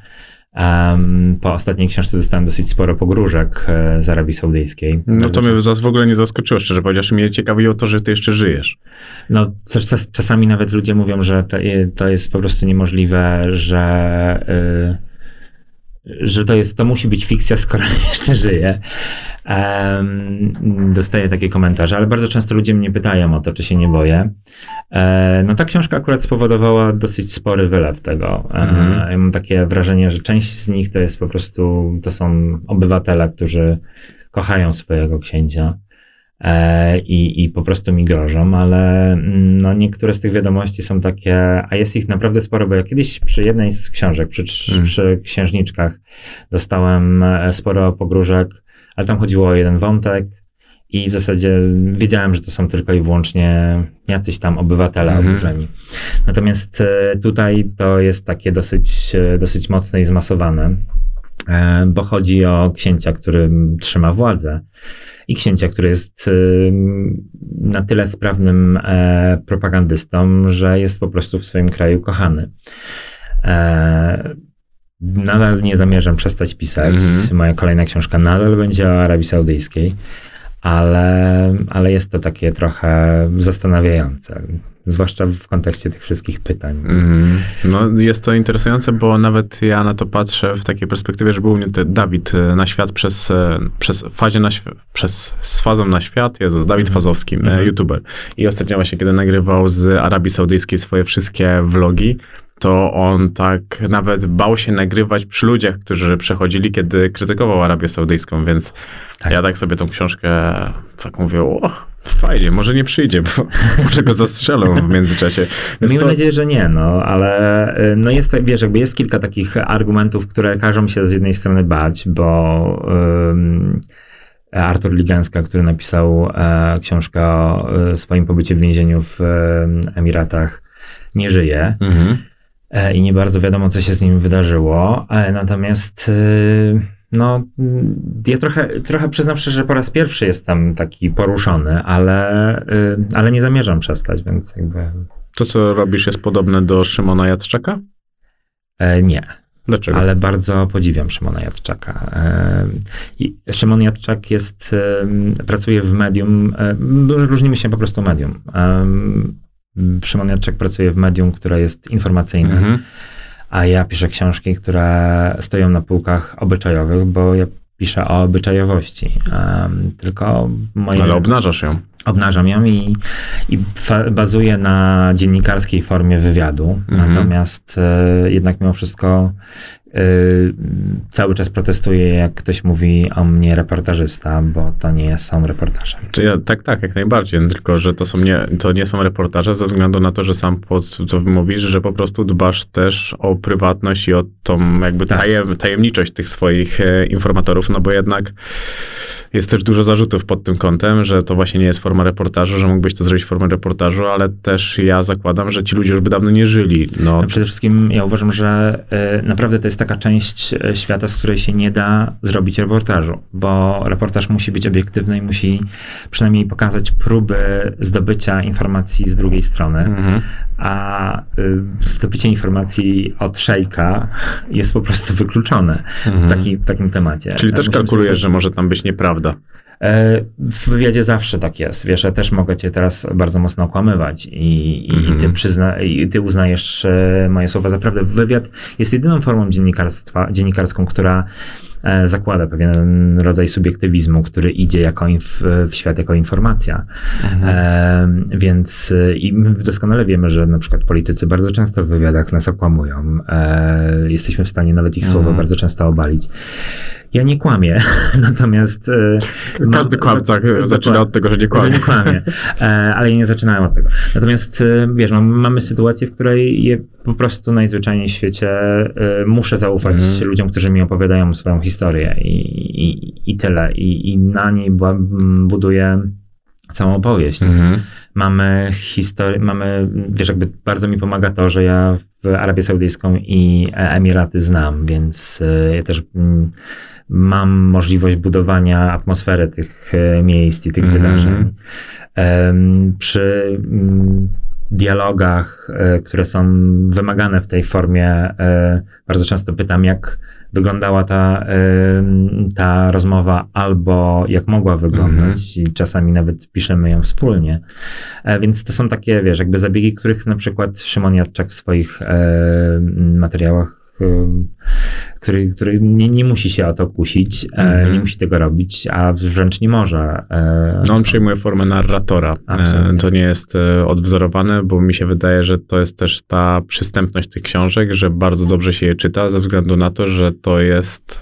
em, po ostatniej książce dostałem dosyć sporo pogróżek e, z Arabii Saudyjskiej. No to mnie w ogóle nie zaskoczyło, szczerze powiedziawszy. Mnie ciekawiło to, że ty jeszcze żyjesz. No, czas, czasami nawet ludzie mówią, że to, to jest po prostu niemożliwe, że, y, że to, jest, to musi być fikcja, skoro (laughs) jeszcze żyje. Em, dostaję takie komentarze, ale bardzo często ludzie mnie pytają o to, czy się nie boję. E, no ta książka akurat spowodowała dosyć spory wylew tego. E, Mhm. ja mam takie wrażenie, że część z nich to jest po prostu, to są obywatele, którzy kochają swojego księcia i, i po prostu mi grożą, ale mm, no, niektóre z tych wiadomości są takie, a jest ich naprawdę sporo, bo ja kiedyś przy jednej z książek, przy, Mm. przy księżniczkach dostałem e, sporo pogróżek, ale tam chodziło o jeden wątek i w zasadzie wiedziałem, że to są tylko i wyłącznie jacyś tam obywatele Mhm. oburzeni. Natomiast e, tutaj to jest takie dosyć, e, dosyć mocne i zmasowane, e, bo chodzi o księcia, który trzyma władzę i księcia, który jest y, na tyle sprawnym e, propagandystą, że jest po prostu w swoim kraju kochany. E, nadal nie zamierzam przestać pisać. Mhm. Moja kolejna książka nadal będzie o Arabii Saudyjskiej, ale, ale jest to takie trochę zastanawiające, zwłaszcza w kontekście tych wszystkich pytań. Mhm. No jest to interesujące, bo nawet ja na to patrzę w takiej perspektywie, że był mnie Dawid e, na świat przez, e, przez fazie na przez z fazą na świat, Jezus, Dawid Mhm. Fazowski, Mhm. youtuber. I ostatnio właśnie, kiedy nagrywał z Arabii Saudyjskiej swoje wszystkie vlogi, to on tak nawet bał się nagrywać przy ludziach, którzy przechodzili, kiedy krytykował Arabię Saudyjską, więc Tak. ja tak sobie tą książkę tak mówię, o, fajnie, może nie przyjdzie, bo (laughs) może go zastrzelą w międzyczasie. Więc Miejmy to- nadzieję, że nie, no, ale y, no jest, wiesz, jakby jest kilka takich argumentów, które każą się z jednej strony bać, bo ym, Artur Liganska, który napisał e, książkę o e, swoim pobycie w więzieniu w e, Emiratach, nie żyje Mhm. E, i nie bardzo wiadomo, co się z nim wydarzyło, e, natomiast y, no, ja trochę, trochę przyznam szczerze, że po raz pierwszy jestem taki poruszony, ale, y, ale nie zamierzam przestać, więc jakby To, co robisz, jest podobne do Szymona Jadczaka? E, nie, Dlaczego? ale bardzo podziwiam Szymona Jadczaka. Szymon Jadczak jest, pracuje w medium, różnimy się po prostu medium. Szymon Jadczak pracuje w medium, które jest informacyjne, Mhm. a ja piszę książki, które stoją na półkach obyczajowych, bo ja piszę o obyczajowości. E, tylko moje... Ale obnażasz ją. Obnażam ją i, i bazuję na dziennikarskiej formie wywiadu. Mhm. Natomiast e, jednak mimo wszystko e, cały czas protestuję, jak ktoś mówi o mnie reportażysta, bo to nie są reportaże. Czy ja, tak, tak, jak najbardziej. Tylko, że to, są nie, to nie są reportaże ze względu na to, że sam pod, co mówisz, że po prostu dbasz też o prywatność i o tą jakby Tak. tajem, tajemniczość tych swoich e, informatorów, no bo jednak jest też dużo zarzutów pod tym kątem, że to właśnie nie jest forma reportażu, że mógłbyś to zrobić formę reportażu, ale też ja zakładam, że ci ludzie już by dawno nie żyli. No, No przede wszystkim ja uważam, że y, naprawdę to jest taka część y, świata, z której się nie da zrobić reportażu, bo reportaż musi być obiektywny i musi przynajmniej pokazać próby zdobycia informacji z drugiej strony, mhm. a y, zdobycie informacji od szejka jest po prostu wykluczone Mhm. w, taki, w takim temacie. Czyli też Musimy kalkulujesz, sobie- że może tam być nieprawda. E, W wywiadzie zawsze tak jest. Wiesz, ja też mogę cię teraz bardzo mocno okłamywać i, i, Mhm. i, ty, przyzna, i ty uznajesz e, moje słowa za prawdę. Wywiad jest jedyną formą dziennikarstwa, dziennikarską, która e, zakłada pewien rodzaj subiektywizmu, który idzie jako w świat jako informacja. E, więc i my doskonale wiemy, że na przykład politycy bardzo często w wywiadach nas okłamują. E, jesteśmy w stanie nawet ich słowa Mhm. bardzo często obalić. Ja nie kłamię, (laughs) natomiast... e, Każdy mam- kłamca za- zaczyna od tego, że nie że kłamie. nie kłamie. E, ale ja nie zaczynałem od tego. Natomiast, e, wiesz, mam, mamy sytuację, w której je po prostu najzwyczajniej w świecie muszę zaufać Mhm. ludziom, którzy mi opowiadają swoją historię i, i, i tyle. I, I na niej buduję całą opowieść. Mhm. Mamy historię, mamy, wiesz, jakby bardzo mi pomaga to, że ja w Arabię Saudyjską i Emiraty znam, więc ja też mm, mam możliwość budowania atmosfery tych e, miejsc i tych Mhm. wydarzeń. Em, Przy mm, dialogach, e, które są wymagane w tej formie, e, bardzo często pytam, jak wyglądała ta, ta rozmowa, albo jak mogła wyglądać, i czasami nawet piszemy ją wspólnie. Więc to są takie, wiesz, jakby zabiegi, których na przykład Szymon Jadczak w swoich materiałach który, który nie, nie musi się o to kusić, Mhm. nie musi tego robić, a wręcz nie może. E, No on przyjmuje formę narratora. Absolutnie. E, To nie jest odwzorowane, bo mi się wydaje, że to jest też ta przystępność tych książek, że bardzo dobrze się je czyta ze względu na to, że to jest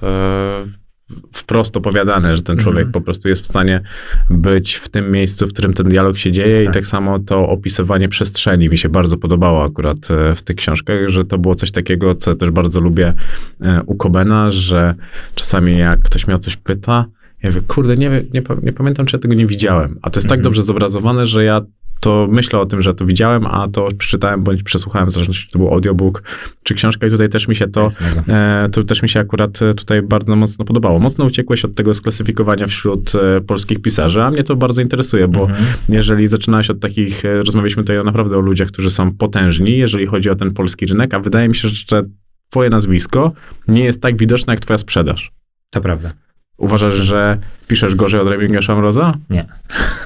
wprost opowiadane, że ten człowiek Mhm. po prostu jest w stanie być w tym miejscu, w którym ten dialog się dzieje Tak. i tak samo to opisywanie przestrzeni mi się bardzo podobało akurat e, w tych książkach, że to było coś takiego, co też bardzo lubię e, u Kobena, że czasami jak ktoś mnie o coś pyta, ja mówię, kurde, nie, nie, nie pamiętam, czy ja tego nie widziałem. A to jest tak Mhm. dobrze zobrazowane, że ja to myślę o tym, że to widziałem, a to przeczytałem bądź przesłuchałem, w zależności czy to był audiobook czy książka i tutaj też mi się to, e, to też mi się akurat e, tutaj bardzo mocno podobało. Mocno uciekłeś od tego sklasyfikowania wśród e, polskich pisarzy, a mnie to bardzo interesuje, bo Mhm. jeżeli zaczynałeś od takich, e, rozmawialiśmy tutaj naprawdę o ludziach, którzy są potężni, jeżeli chodzi o ten polski rynek, a wydaje mi się, że twoje nazwisko nie jest tak widoczne, jak twoja sprzedaż. To prawda. Uważasz, że piszesz gorzej od Remigiusza Szamroza? Nie.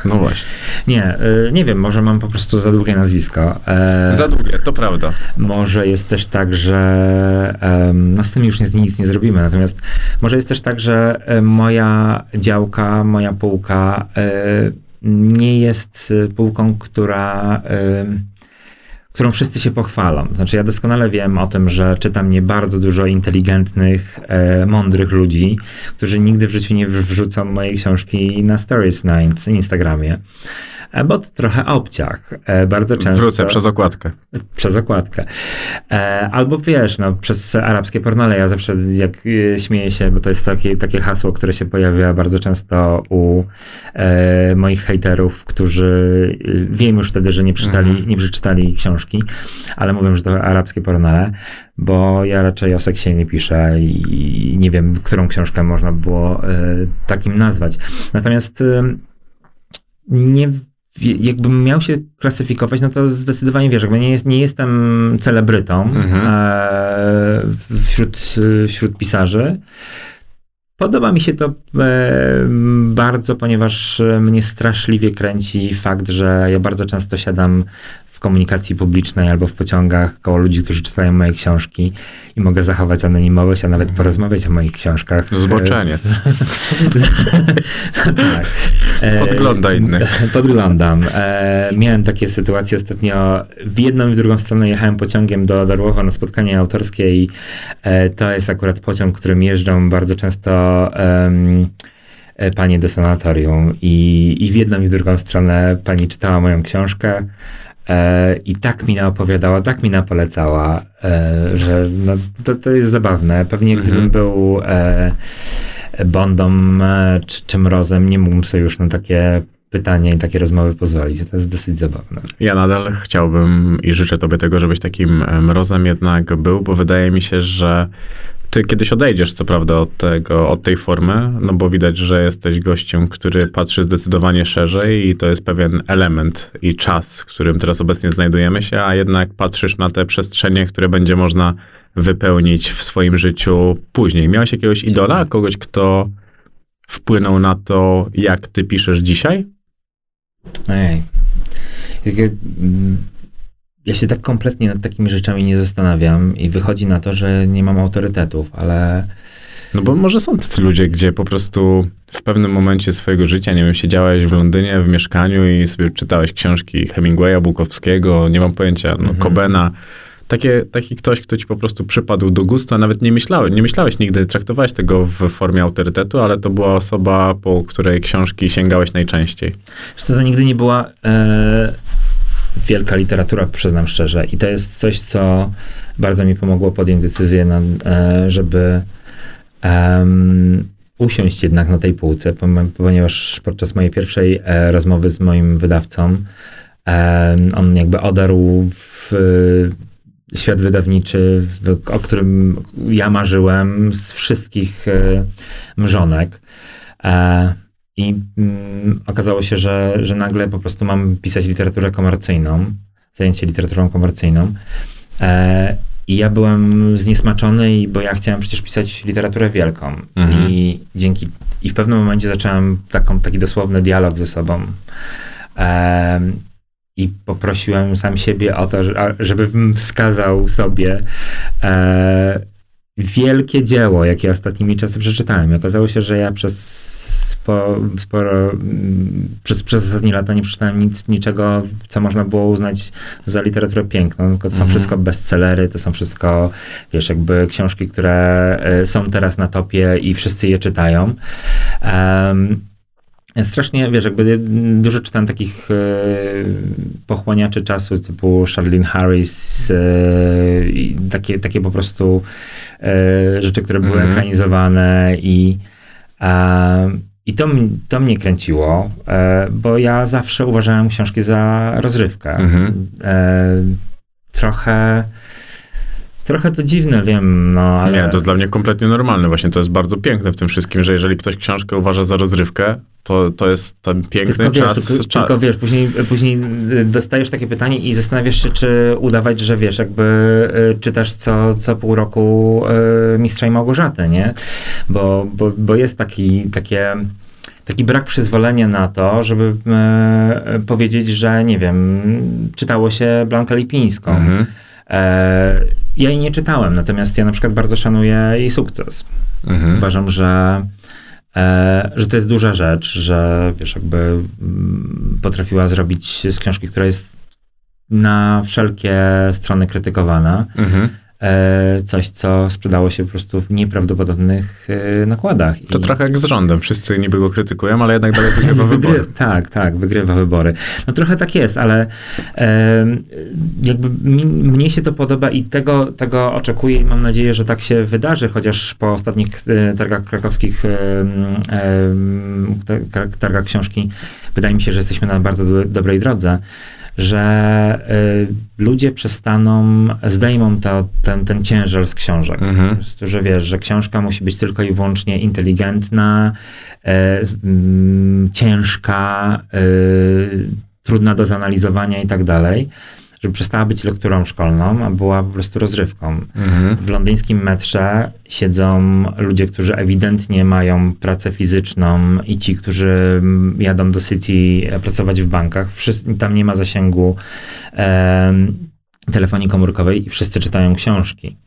No właśnie. (laughs) Nie, y, nie wiem, może mam po prostu za długie nazwisko. E, Za długie, to prawda. Może jest też tak, że no z tym już nic, nic nie zrobimy, natomiast może jest też tak, że e, moja działka, moja półka e, nie jest e, półką, która którą wszyscy się pochwalą. Znaczy, ja doskonale wiem o tym, że czyta mnie bardzo dużo inteligentnych, e, mądrych ludzi, którzy nigdy w życiu nie wrzucą mojej książki na stories na in- Instagramie. E, Bo to trochę obciach. E, Bardzo często. Wrócę przez okładkę. Przez okładkę. E, albo wiesz, no, przez arabskie pornole. Ja zawsze jak śmieję się, bo to jest takie, takie hasło, które się pojawia bardzo często u moich hejterów, którzy wiem już wtedy, że nie przeczytali, Mhm. nie przeczytali książki, ale mówią, że to arabskie pornole, bo ja raczej o seksie nie piszę i, nie wiem, którą książkę można było takim nazwać. Natomiast nie jakbym miał się klasyfikować, no to zdecydowanie wiesz, jakby nie, jest, nie jestem celebrytą Mhm. e, wśród, wśród pisarzy. Podoba mi się to e, bardzo, ponieważ mnie straszliwie kręci fakt, że ja bardzo często siadam w komunikacji publicznej albo w pociągach koło ludzi, którzy czytają moje książki i mogę zachować anonimowość, a nawet porozmawiać o moich książkach. Zboczenie. (laughs) tak. E, Podgląda innych. (laughs) Podglądam. E, miałem takie sytuacje ostatnio. W jedną i w drugą stronę jechałem pociągiem do Darłowa na spotkanie autorskie i e, to jest akurat pociąg, którym jeżdżą bardzo często e, panie do sanatorium i, i w jedną i w drugą stronę pani czytała moją książkę e, i tak mi naopowiadała, tak mi napolecała, e, że no, to, to jest zabawne. Pewnie Mhm. gdybym był e, Bondą e, czy, czy Mrozem, nie mógłbym sobie już na takie pytania i takie rozmowy pozwolić. To jest dosyć zabawne. Ja nadal chciałbym i życzę tobie tego, żebyś takim mrozem jednak był, bo wydaje mi się, że ty kiedyś odejdziesz, co prawda, od tego, od tej formy, no bo widać, że jesteś gościem, który patrzy zdecydowanie szerzej i to jest pewien element i czas, w którym teraz obecnie znajdujemy się, a jednak patrzysz na te przestrzenie, które będzie można wypełnić w swoim życiu później. Miałeś jakiegoś idola, kogoś, kto wpłynął na to, jak ty piszesz dzisiaj? Ej. Takie, mm, Ja się tak kompletnie nad takimi rzeczami nie zastanawiam i wychodzi na to, że nie mam autorytetów, ale No bo może są tacy ludzie, gdzie po prostu w pewnym momencie swojego życia, nie wiem, siedziałeś w Londynie w mieszkaniu i sobie czytałeś książki Hemingwaya, Bukowskiego, nie mam pojęcia, no, Mhm. Cobena. Takie, taki ktoś, kto ci po prostu przypadł do gustu, a nawet nie myślałeś, nie myślałeś nigdy, traktowałeś tego w formie autorytetu, ale to była osoba, po której książki sięgałeś najczęściej. Wiesz co, to nigdy nie była e, wielka literatura, przyznam szczerze. I to jest coś, co bardzo mi pomogło podjąć decyzję, na, e, żeby em, usiąść jednak na tej półce, ponieważ podczas mojej pierwszej e, rozmowy z moim wydawcą on jakby odarł w świat wydawniczy, o którym ja marzyłem z wszystkich e, mrzonek. E, I mm, okazało się, że, że nagle po prostu mam pisać literaturę komercyjną, zajęcie literaturą komercyjną. E, I ja byłem zniesmaczony, bo ja chciałem przecież pisać literaturę wielką. Mhm. I dzięki i w pewnym momencie zacząłem taką, taki dosłowny dialog ze sobą. Em, I poprosiłem sam siebie o to, żebym wskazał sobie e, wielkie dzieło, jakie ostatnimi czasy przeczytałem. I okazało się, że ja przez spo, sporo, mm, przez, przez ostatnie lata nie przeczytałem nic, niczego, co można było uznać za literaturę piękną. Tylko to są Mhm. wszystko bestsellery, to są wszystko, wiesz, jakby książki, które e, są teraz na topie i wszyscy je czytają. Em, Strasznie, wiesz, jakby dużo czytam takich e, pochłaniaczy czasu typu Charlene Harris e, i takie, takie po prostu e, rzeczy, które były Mhm. ekranizowane i e, i to, to mnie kręciło, e, bo ja zawsze uważałem książki za rozrywkę. Mhm. E, trochę, trochę to dziwne, wiem, no ale... Nie, to jest dla mnie kompletnie normalne. Właśnie to jest bardzo piękne w tym wszystkim, że jeżeli ktoś książkę uważa za rozrywkę, to, to jest ten piękny Tylko wiesz, czas. tylko, czas. tylko wiesz, później, później y, dostajesz takie pytanie i zastanawiasz się, czy udawać, że wiesz, jakby y, czytasz co, co pół roku y, Mistrza i Małgorzaty, nie? Bo, bo, bo jest taki, takie, taki brak przyzwolenia na to, żeby e, powiedzieć, że nie wiem, czytało się Blankę Lipińską. Mhm. E, ja jej nie czytałem, natomiast ja na przykład bardzo szanuję jej sukces. Mhm. Uważam, że, e, że to jest duża rzecz, że wiesz, jakby mm, potrafiła zrobić z książki, która jest na wszelkie strony krytykowana, Mhm. E, coś, co sprzedało się po prostu w nieprawdopodobnych e, nakładach. To I- trochę jak z rządem. Wszyscy niby go krytykują, ale jednak dalej wygrywa Wygry- wybory. Tak, tak, wygrywa wybory. No trochę tak jest, ale em, jakby mi, mnie się to podoba i tego, tego oczekuję i mam nadzieję, że tak się wydarzy, chociaż po ostatnich e, targach krakowskich, targach książki, wydaje mi się, że jesteśmy na bardzo do, dobrej drodze, że e, ludzie przestaną, zdejmą to, ten, ten ciężar z książek. Mhm. prostu, że wiesz, że książka musi być tylko i wyłącznie inteligentna, e, mm, ciężka, e, trudna do zanalizowania i tak dalej, żeby przestała być lekturą szkolną, a była po prostu rozrywką. Mhm. W londyńskim metrze siedzą ludzie, którzy ewidentnie mają pracę fizyczną i ci, którzy jadą do City e, pracować w bankach. Wszyscy, tam nie ma zasięgu em, telefonii komórkowej i wszyscy czytają książki.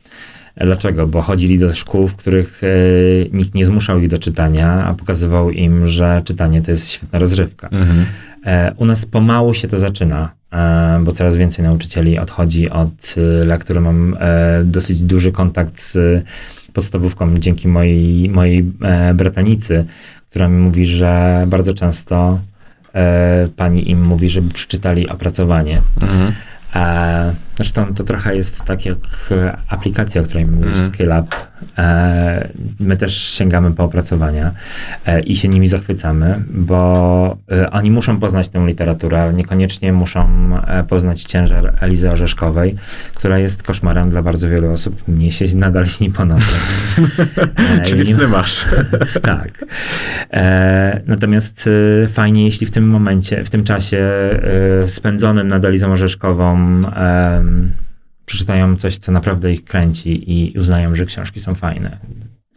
E, Dlaczego? Bo chodzili do szkół, w których e, nikt nie zmuszał ich do czytania, a pokazywał im, że czytanie to jest świetna rozrywka. Mhm. E, U nas pomału się to zaczyna, e, bo coraz więcej nauczycieli odchodzi od e, lektury. Mam e, dosyć duży kontakt z podstawówką dzięki mojej, mojej e, bratanicy, która mi mówi, że bardzo często e, pani im mówi, żeby przeczytali opracowanie. Mhm. Zresztą to trochę jest tak jak e, aplikacja, o której Mhm. SkillUp. E, my też sięgamy po opracowania e, i się nimi zachwycamy, bo oni muszą poznać tę literaturę, ale niekoniecznie muszą poznać ciężar Elizy Orzeszkowej, która jest koszmarem dla bardzo wielu osób. Mnie się nadal śni po. (laughs) E, Czyli sny masz. (laughs) tak. Natomiast fajnie, jeśli w tym momencie, w tym czasie spędzonym nad Elizą Orzeszkową przeczytają coś, co naprawdę ich kręci i uznają, że książki są fajne.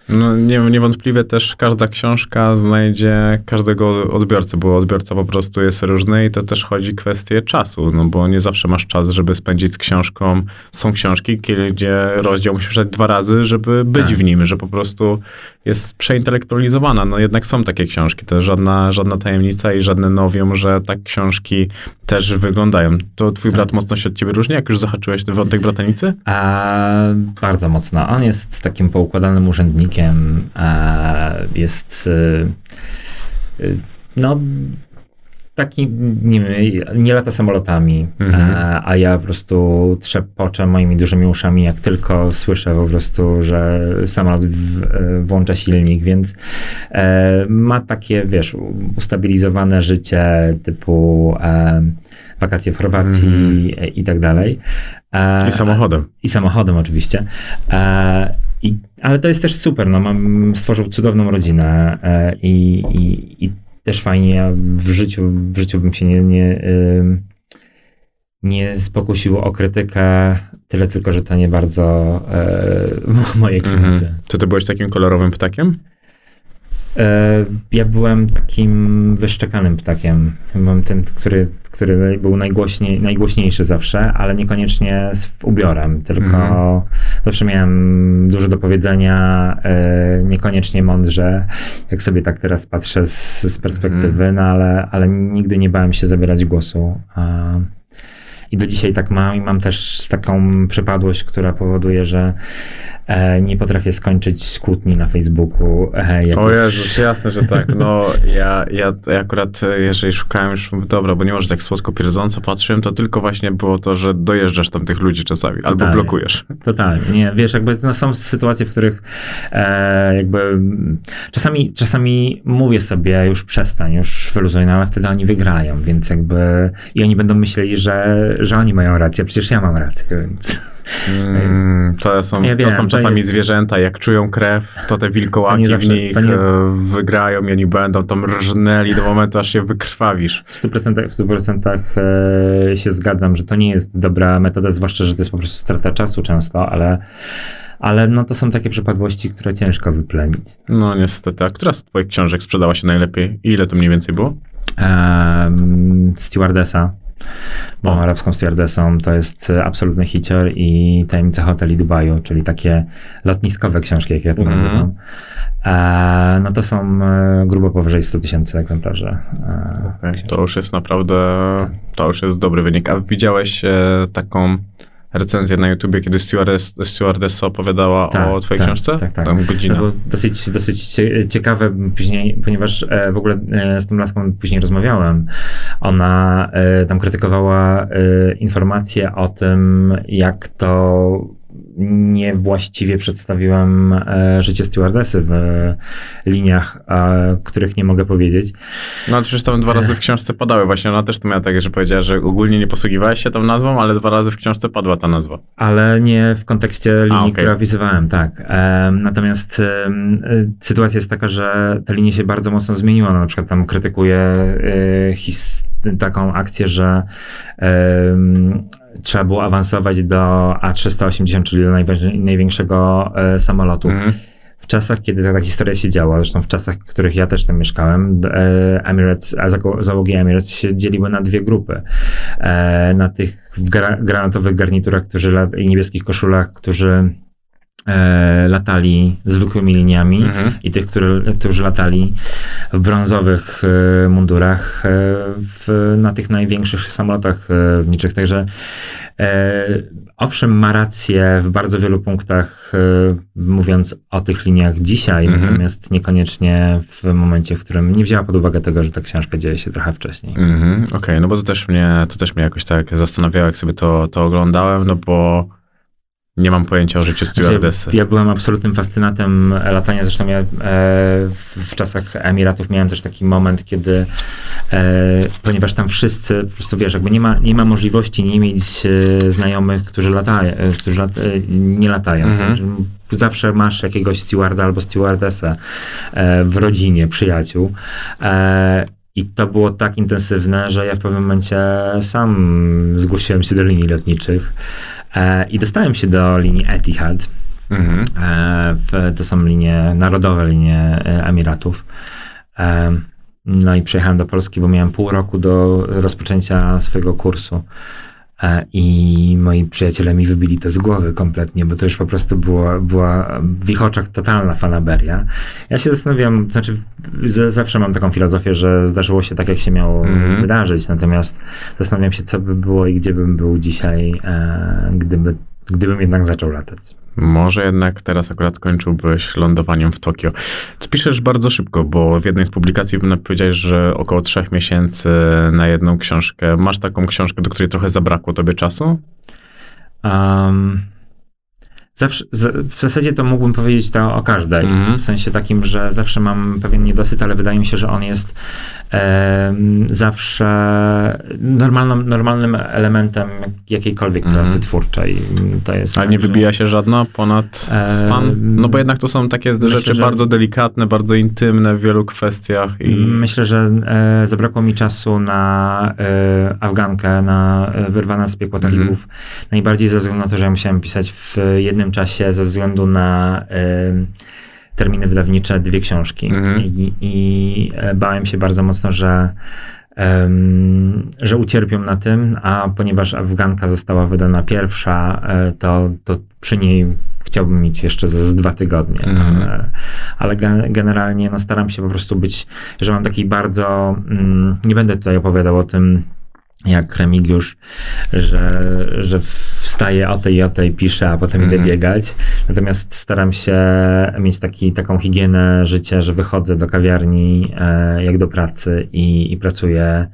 No, nie, niewątpliwie też każda książka znajdzie każdego odbiorcę, bo odbiorca po prostu jest różny i to też chodzi kwestię czasu, no bo nie zawsze masz czas, żeby spędzić z książką. Są książki, gdzie rozdział musisz czytać dwa razy, żeby być Tak. w nim, że po prostu jest przeintelektualizowana. No jednak są takie książki, to żadna, żadna tajemnica i żadne nowium, że tak książki też wyglądają. To twój brat mocno się od ciebie różni, jak już zahaczyłeś ten wątek bratanicy? A, bardzo mocno. On jest takim poukładanym urzędnikiem. A, jest y, y, no taki, nie wiem, nie lata samolotami, Mhm. a, a ja po prostu trzepoczę moimi dużymi uszami, jak tylko słyszę po prostu, że samolot w, e, włącza silnik, więc e, ma takie, wiesz, ustabilizowane życie typu e, wakacje w Chorwacji e, i tak dalej. E, I samochodem. i samochodem oczywiście. E, i, ale to jest też super, no mam, stworzył cudowną rodzinę e, i, i, i też fajnie, ja w życiu, w życiu bym się nie, nie, nie pokusił o krytykę, tyle tylko, że to nie bardzo e, (laughs) moje klimaty. Mhm. Czy ty byłeś takim kolorowym ptakiem? E, ja byłem takim wyszczekanym ptakiem. Byłem tym, który, który był najgłośniej, najgłośniejszy zawsze, ale niekoniecznie z ubiorem, tylko Mhm. Zawsze miałem dużo do powiedzenia, e, niekoniecznie mądrze, jak sobie tak teraz patrzę z, z perspektywy, no ale, ale nigdy nie bałem się zabierać głosu. I do dzisiaj tak mam i mam też taką przypadłość, która powoduje, że e, nie potrafię skończyć kłótni na Facebooku. E, jak O Jezus, jasne, że tak. No, (laughs) ja, ja, ja akurat, e, jeżeli szukałem już, dobra, bo nie możesz tak słodko pierdząco patrzyłem, to tylko właśnie było to, że dojeżdżasz tam tych ludzi czasami, albo Totalnie. blokujesz. Totalnie. Nie, wiesz, jakby no, są sytuacje, w których e, jakby czasami, czasami mówię sobie już przestań, już wyluzuj, no ale wtedy oni wygrają, więc jakby i oni będą myśleli, że, że oni mają rację, przecież ja mam rację, więc Mm, to są, Ja to wiem, są to czasami nie- zwierzęta, jak czują krew, to te To wilkołaki w zawsze- nich to nie- e, wygrają i oni będą tam rżnęli do momentu, aż się wykrwawisz. w 100%, w 100% e, się zgadzam, że to nie jest dobra metoda, zwłaszcza, że to jest po prostu strata czasu często, ale, ale no to są takie przypadłości, które ciężko wyplenić. No niestety. A która z twoich książek sprzedała się najlepiej? I ile to mniej więcej było? Um, stewardessa. O. arabską stewardessą. To jest e, absolutny hicior i Tajemnica hoteli Dubaju, czyli takie lotniskowe książki, jak ja to Mhm. nazywam. E, no to są e, grubo powyżej 100 tysięcy egzemplarzy. E, książek. To już jest naprawdę, to już jest dobry wynik. A widziałeś e, taką recenzję na YouTubie, kiedy stewardess, stewardessa opowiadała Tak, o twojej tak, książce? tak, tak. Tam godzinę. To było dosyć, dosyć cie- ciekawe później, ponieważ e, w ogóle e, z tą laską później rozmawiałem. Ona e, tam krytykowała informacje o tym, jak to niewłaściwie przedstawiłem e, życie stewardessy w e, liniach, e, których nie mogę powiedzieć. No ale przecież tam dwa razy w książce padały. Właśnie ona też to miała tak, że powiedziała, że ogólnie nie posługiwałeś się tą nazwą, ale dwa razy w książce padła ta nazwa. Ale nie w kontekście linii, okej. które opisywałem, tak. Em, natomiast sytuacja jest taka, że ta linia się bardzo mocno zmieniła. Na przykład tam krytykuje taką akcję, że trzeba było awansować do A380, czyli do najwię- największego e, samolotu. Mhm. W czasach, kiedy ta, ta historia się działa, zresztą w czasach, w których ja też tam mieszkałem, e, Emirates, a załogi Emirates się dzieliły na dwie grupy. E, na tych w gra, granatowych garniturach którzy, i niebieskich koszulach, którzy e, latali zwykłymi liniami Mhm. i tych, które, którzy latali w brązowych e, mundurach e, w, na tych największych samolotach lotniczych. Także owszem, ma rację w bardzo wielu punktach, mówiąc o tych liniach dzisiaj, Mhm. natomiast niekoniecznie w momencie, w którym nie wzięła pod uwagę tego, że ta książka dzieje się trochę wcześniej. Mhm, Okej, no bo to też mnie, to też mnie jakoś tak zastanawiało, jak sobie to, to oglądałem, no bo nie mam pojęcia o życiu stewardessy. Znaczy, ja byłem absolutnym fascynatem latania. Zresztą ja e, w, czasach Emiratów miałem też taki moment, kiedy e, ponieważ tam wszyscy, po prostu wiesz, jakby nie ma, nie ma możliwości nie mieć e, znajomych, którzy latają, e, którzy lat, e, nie latają. Mhm. Znaczy, Zawsze masz jakiegoś stewarda albo stewardessa e, w rodzinie, przyjaciół. I to było tak intensywne, że ja w pewnym momencie sam zgłosiłem się do linii lotniczych e, i dostałem się do linii Etihad. Mhm. E, w, to są linie, narodowe linie e, Emiratów. E, no i przyjechałem do Polski, bo miałem pół roku do rozpoczęcia swojego kursu. I moi przyjaciele mi wybili to z głowy kompletnie, bo to już po prostu było, była w ich oczach totalna fanaberia. Ja się zastanawiam, znaczy zawsze mam taką filozofię, że zdarzyło się tak, jak się miało Mhm. wydarzyć, natomiast zastanawiam się, co by było i gdzie bym był dzisiaj, e, gdyby, gdybym jednak zaczął latać. Może jednak teraz akurat kończyłbyś lądowaniem w Tokio. Piszesz bardzo szybko, bo w jednej z publikacji powiedziałeś, że około trzech miesięcy na jedną książkę. Masz taką książkę, do której trochę zabrakło tobie czasu? Um, zawsze, z, w zasadzie to mógłbym powiedzieć to o każdej. Mhm. W sensie takim, że zawsze mam pewien niedosyt, ale wydaje mi się, że on jest em, zawsze normalnym, normalnym elementem jakiejkolwiek Mhm. pracy twórczej. To jest Ale tak, nie że- wybija się żadna ponad Eee, stan? No bo jednak to są takie myślę, rzeczy że- bardzo delikatne, bardzo intymne w wielu kwestiach. I... Myślę, że e, zabrakło mi czasu na e, Afgankę, na e, wyrwana z piekła Mhm. talibów. Najbardziej ze względu na to, że ja musiałem pisać w jednym czasie, ze względu na e, terminy wydawnicze dwie książki. Mhm. I, I e, bałem się bardzo mocno, że em, że ucierpią na tym, a ponieważ Afganka została wydana pierwsza, e, to, to przy niej chciałbym mieć jeszcze ze z dwa tygodnie. Mhm. Ale, ale gen- generalnie no, staram się po prostu być, że mam taki bardzo, mm, nie będę tutaj opowiadał o tym, jak Remigiusz, że, że wstaję o tej i o tej, piszę, a potem idę Mhm. biegać. Natomiast staram się mieć taki, taką higienę życia, że wychodzę do kawiarni e, jak do pracy i, i pracuję.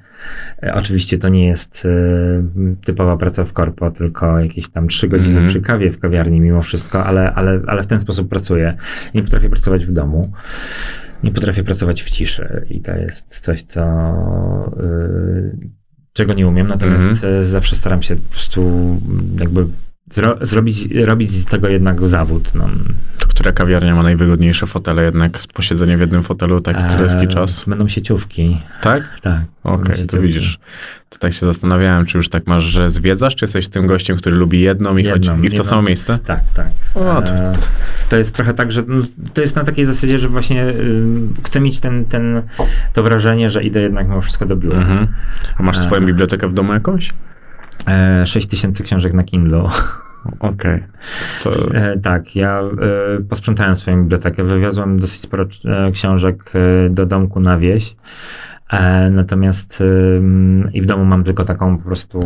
E, oczywiście to nie jest e, typowa praca w korpo, tylko jakieś tam trzy godziny Mhm. przy kawie w kawiarni mimo wszystko, ale, ale, ale w ten sposób pracuję. Nie potrafię pracować w domu. Nie potrafię pracować w ciszy i to jest coś, co y, czego nie umiem, natomiast Mhm. y, zawsze staram się po prostu jakby zro, zrobić, robić z tego jednak zawód. No. To która kawiarnia ma najwygodniejsze fotele jednak? Posiedzenie w jednym fotelu, tak tyle E, czas? Będą sieciówki, Tak? tak. Okej, będą to widzisz. To tak się zastanawiałem, czy już tak masz, że zwiedzasz, czy jesteś tym gościem, który lubi jedną i Jedną, chodzi i w to jedną. samo miejsce? Tak, tak. O, to- E, to jest trochę tak, że mm, to jest na takiej zasadzie, że właśnie y, chcę mieć ten, ten, to wrażenie, że idę jednak mimo wszystko do biura. Mhm. A masz E. swoją bibliotekę w domu jakąś? E, 6 tysięcy książek na Kindle. (laughs) Okej. To... E, tak, ja e, posprzątałem swoją bibliotekę. Wywiozłem dosyć sporo e, książek e, do domku na wieś. E, natomiast i w domu mam tylko taką po prostu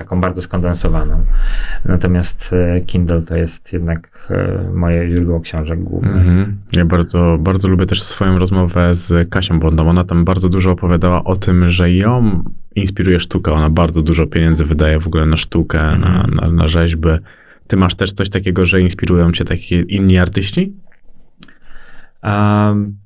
taką bardzo skondensowaną. Natomiast e, Kindle to jest jednak e, moje źródło książek główne. Mhm. Ja bardzo, bardzo lubię też swoją rozmowę z Kasią Bondą. Ona tam bardzo dużo opowiadała o tym, że ją inspiruje sztuka. Ona bardzo dużo pieniędzy wydaje w ogóle na sztukę, na, Mhm. na, na rzeźby. Ty masz też coś takiego, że inspirują cię takie inni artyści?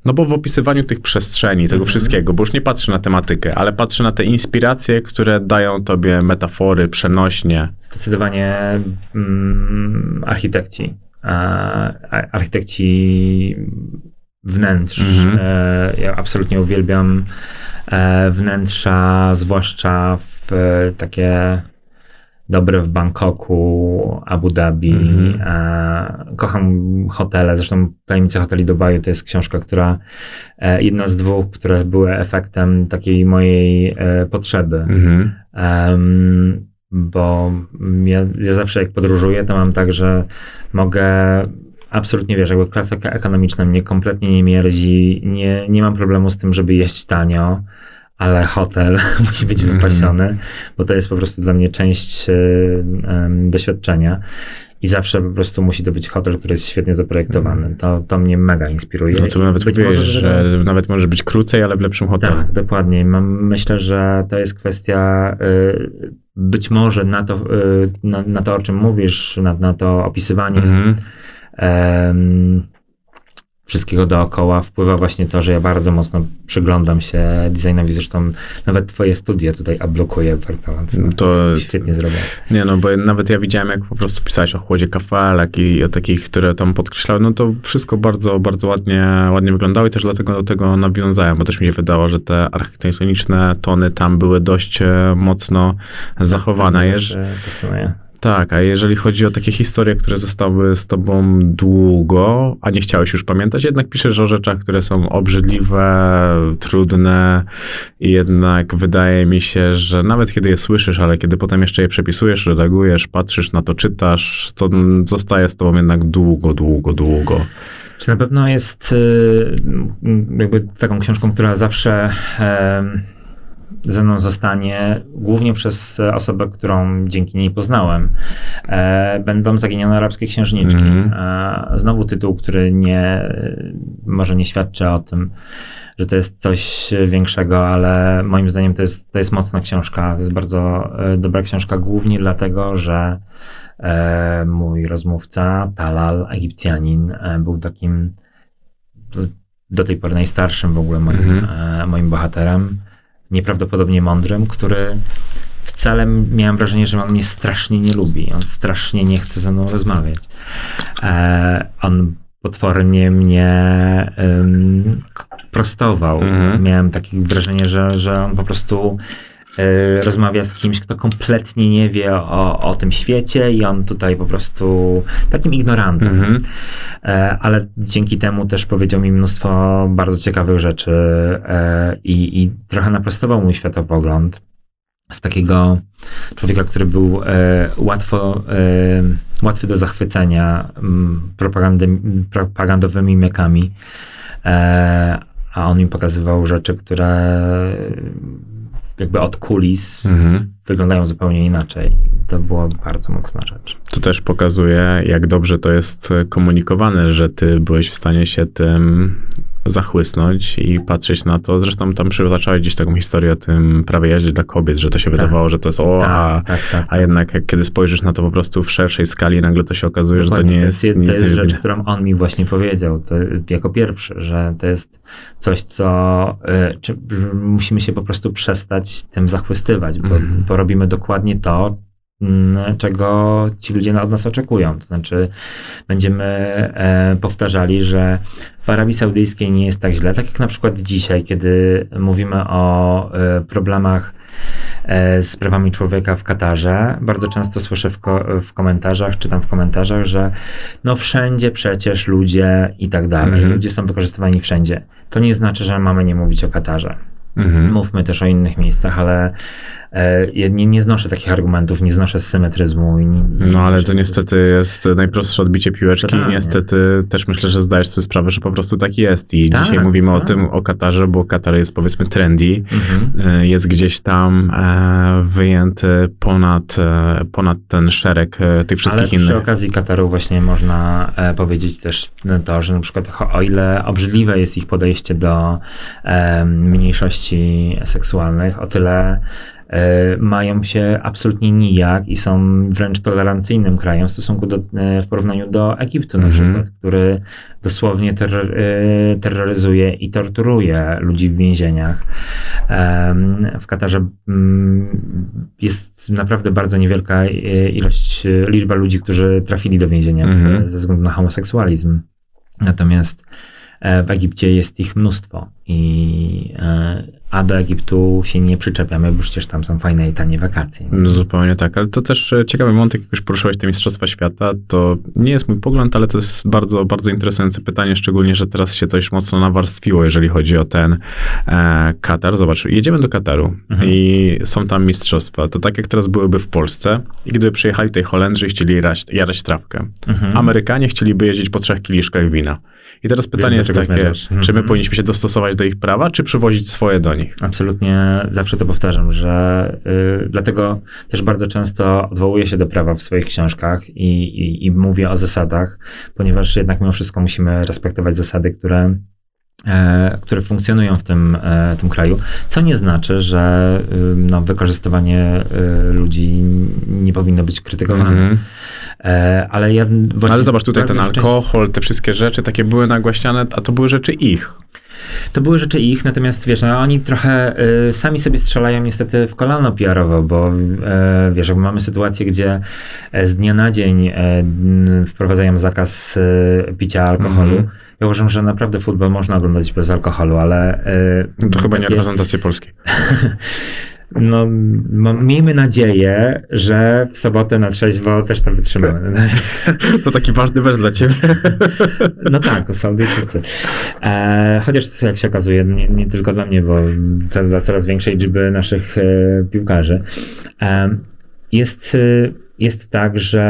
No bo w opisywaniu tych przestrzeni, tego Mhm. wszystkiego, bo już nie patrzę na tematykę, ale patrzę na te inspiracje, które dają tobie metafory, przenośnie. zdecydowanie mm, architekci. A- architekci wnętrz. Mhm. E, ja absolutnie uwielbiam e, wnętrza, zwłaszcza w e, takie dobre w Bangkoku, Abu Dhabi. Mhm. E, kocham hotele. Zresztą Tajemnice hoteli Dubaju to jest książka, która e, jedna z dwóch, które były efektem takiej mojej e, potrzeby. Mhm. Em, bo ja, ja zawsze jak podróżuję, to mam tak, że mogę absolutnie, wiesz, jakby klasyka ekonomiczna mnie kompletnie nie mierdzi, nie, nie mam problemu z tym, żeby jeść tanio, ale hotel (laughs) musi być Mhm. wypasiony, bo to jest po prostu dla mnie część y, em, doświadczenia. I zawsze po prostu musi to być hotel, który jest świetnie zaprojektowany. To, to mnie mega inspiruje. No to nawet Być mówiłeś, może że nawet może być krócej, ale w lepszym hotelu. tak, dokładnie. Mam, myślę, że to jest kwestia y, być może na to, y, na, na to o czym mówisz, na, na to opisywanie Mhm. Wszystkiego dookoła wpływa właśnie to, że ja bardzo mocno przyglądam się designowi. Zresztą nawet twoje studia tutaj ablokuję bardzo mocno. To Świetnie zrobione. Nie, no bo nawet ja widziałem, jak po prostu pisałeś o chłodzie kafelek i o takich, które tam podkreślały, no to wszystko bardzo, bardzo ładnie, ładnie wyglądało i też dlatego do tego nawiązałem, bo też mi się wydało, że te architektoniczne tony tam były dość e, mocno zachowane. To zawsze fascynuje. Tak, a jeżeli chodzi o takie historie, które zostały z tobą długo, a nie chciałeś już pamiętać, jednak piszesz o rzeczach, które są obrzydliwe, trudne i jednak wydaje mi się, że nawet kiedy je słyszysz, ale kiedy potem jeszcze je przepisujesz, redagujesz, patrzysz na to, czytasz, to zostaje z tobą jednak długo, długo, długo. Czy na pewno jest y, jakby taką książką, która zawsze ze mną zostanie, głównie przez osobę, którą dzięki niej poznałem. E, będą Zaginione Arabskie Księżniczki. Mhm. E, znowu tytuł, który nie, może nie świadczy o tym, że to jest coś większego, ale moim zdaniem to jest, to jest mocna książka. To jest bardzo e, dobra książka, głównie dlatego, że e, mój rozmówca, Talal, Egipcjanin, e, był takim do- tej pory najstarszym w ogóle moim, Mhm. e, moim bohaterem, nieprawdopodobnie mądrym, który wcale miałem wrażenie, że on mnie strasznie nie lubi. On strasznie nie chce ze mną rozmawiać. E, on potwornie mnie k- prostował. Mhm. Miałem takie wrażenie, że, że on po prostu rozmawia z kimś, kto kompletnie nie wie o, o tym świecie i on tutaj po prostu takim ignorantem. Mhm. E, ale dzięki temu też powiedział mi mnóstwo bardzo ciekawych rzeczy e, i, i trochę naprostował mój światopogląd z takiego człowieka, który był e, łatwo, e, łatwy do zachwycenia mm, propagandowymi mekami, e, a on mi pokazywał rzeczy, które jakby od kulis Mhm. wyglądają zupełnie inaczej. To była bardzo mocna rzecz. To też pokazuje, jak dobrze to jest komunikowane, że ty byłeś w stanie się tym zachłysnąć i patrzeć na to. Zresztą tam przytaczałeś gdzieś taką historię o tym prawie jazdzie dla kobiet, że to się Tak. wydawało, że to jest o, a, tak, tak, tak. a jednak jak kiedy spojrzysz na to po prostu w szerszej skali, nagle to się okazuje, że to nie jest, to jest, to jest rzecz, niewiele. którą on mi właśnie powiedział to, jako pierwszy, że to jest coś, co y, czy, musimy się po prostu przestać tym zachwystywać, bo, Mhm. bo robimy dokładnie to, mm, czego ci ludzie od nas oczekują. To znaczy, będziemy e, powtarzali, że w Arabii Saudyjskiej nie jest tak źle, tak jak na przykład dzisiaj, kiedy mówimy o e, problemach e, z prawami człowieka w Katarze. Bardzo często słyszę w, ko- w komentarzach, czytam w komentarzach, że no wszędzie przecież ludzie i tak dalej. Mhm. Ludzie są wykorzystywani wszędzie. To nie znaczy, że mamy nie mówić o Katarze. Mhm. Mówmy też o innych miejscach, ale e, ja nie, nie znoszę takich argumentów, nie znoszę symetryzmu. I No ale to niestety jest najprostsze odbicie piłeczki i Totalnie. niestety też myślę, że zdajesz sobie sprawę, że po prostu tak jest i Tak, dzisiaj mówimy o tak. tym, o Katarze, bo Katar jest powiedzmy trendy, Mhm. e, jest gdzieś tam e, wyjęty ponad, e, ponad ten szereg e, tych wszystkich Ale przy innych. okazji Kataru właśnie można e, powiedzieć też to, że na przykład o ile obrzydliwe jest ich podejście do e, mniejszości seksualnych, o tyle e, mają się absolutnie nijak i są wręcz tolerancyjnym krajem w stosunku do, e, w porównaniu do Egiptu na Mhm. przykład, który dosłownie terror, e, terroryzuje i torturuje ludzi w więzieniach. W Katarze mm, jest naprawdę bardzo niewielka ilość, liczba ludzi, którzy trafili do więzienia w- Mhm. ze względu na homoseksualizm. Natomiast w Egipcie jest ich mnóstwo i, e, a do Egiptu się nie przyczepiamy, bo przecież tam są fajne i tanie wakacje. No, zupełnie tak, ale to też e, ciekawy wątek, jak już poruszyłeś te Mistrzostwa Świata, to nie jest mój pogląd, ale to jest bardzo, bardzo interesujące pytanie, szczególnie, że teraz się coś mocno nawarstwiło, jeżeli chodzi o ten e, Katar. Zobacz, jedziemy do Kataru Mhm. i są tam mistrzostwa, to tak jak teraz byłyby w Polsce i gdyby przyjechali tutaj Holendrzy i chcieli jarać, jarać trawkę. Mhm. Amerykanie chcieliby jeździć po trzech kieliszkach wina. I teraz pytanie do jest takie, zmierzasz. czy my Mhm. powinniśmy się dostosować do ich prawa, czy przywozić swoje do nich? Absolutnie zawsze to powtarzam, że y, dlatego też bardzo często odwołuję się do prawa w swoich książkach i, i, i mówię o zasadach, ponieważ jednak mimo wszystko musimy respektować zasady, które, e, które funkcjonują w tym, e, tym kraju. Co nie znaczy, że y, no, wykorzystywanie y, ludzi nie powinno być krytykowane. Mhm. E, ale ja właśnie Ale zobacz, tutaj ten alkohol, te wszystkie rzeczy takie były nagłaśniane, a to były rzeczy ich. To były rzeczy ich, natomiast wiesz, no, oni trochę y, sami sobie strzelają niestety w kolano PR-owo, bo e, wiesz, jakby mamy sytuację, gdzie e, z dnia na dzień e, n- wprowadzają zakaz e, picia alkoholu. Mhm. Ja uważam, że naprawdę futbol można oglądać bez alkoholu, ale... e, No to chyba nie takie- reprezentacja Polski. (laughs) No, ma- miejmy nadzieję, że w sobotę na trzeźwo też to wytrzymamy. (laughs) To taki ważny wers dla ciebie. (laughs) No tak, Saudyjczycy. E, chociaż jak się okazuje, nie, nie tylko dla mnie, bo dla coraz większej liczby naszych e, piłkarzy. E, jest, e, jest tak, że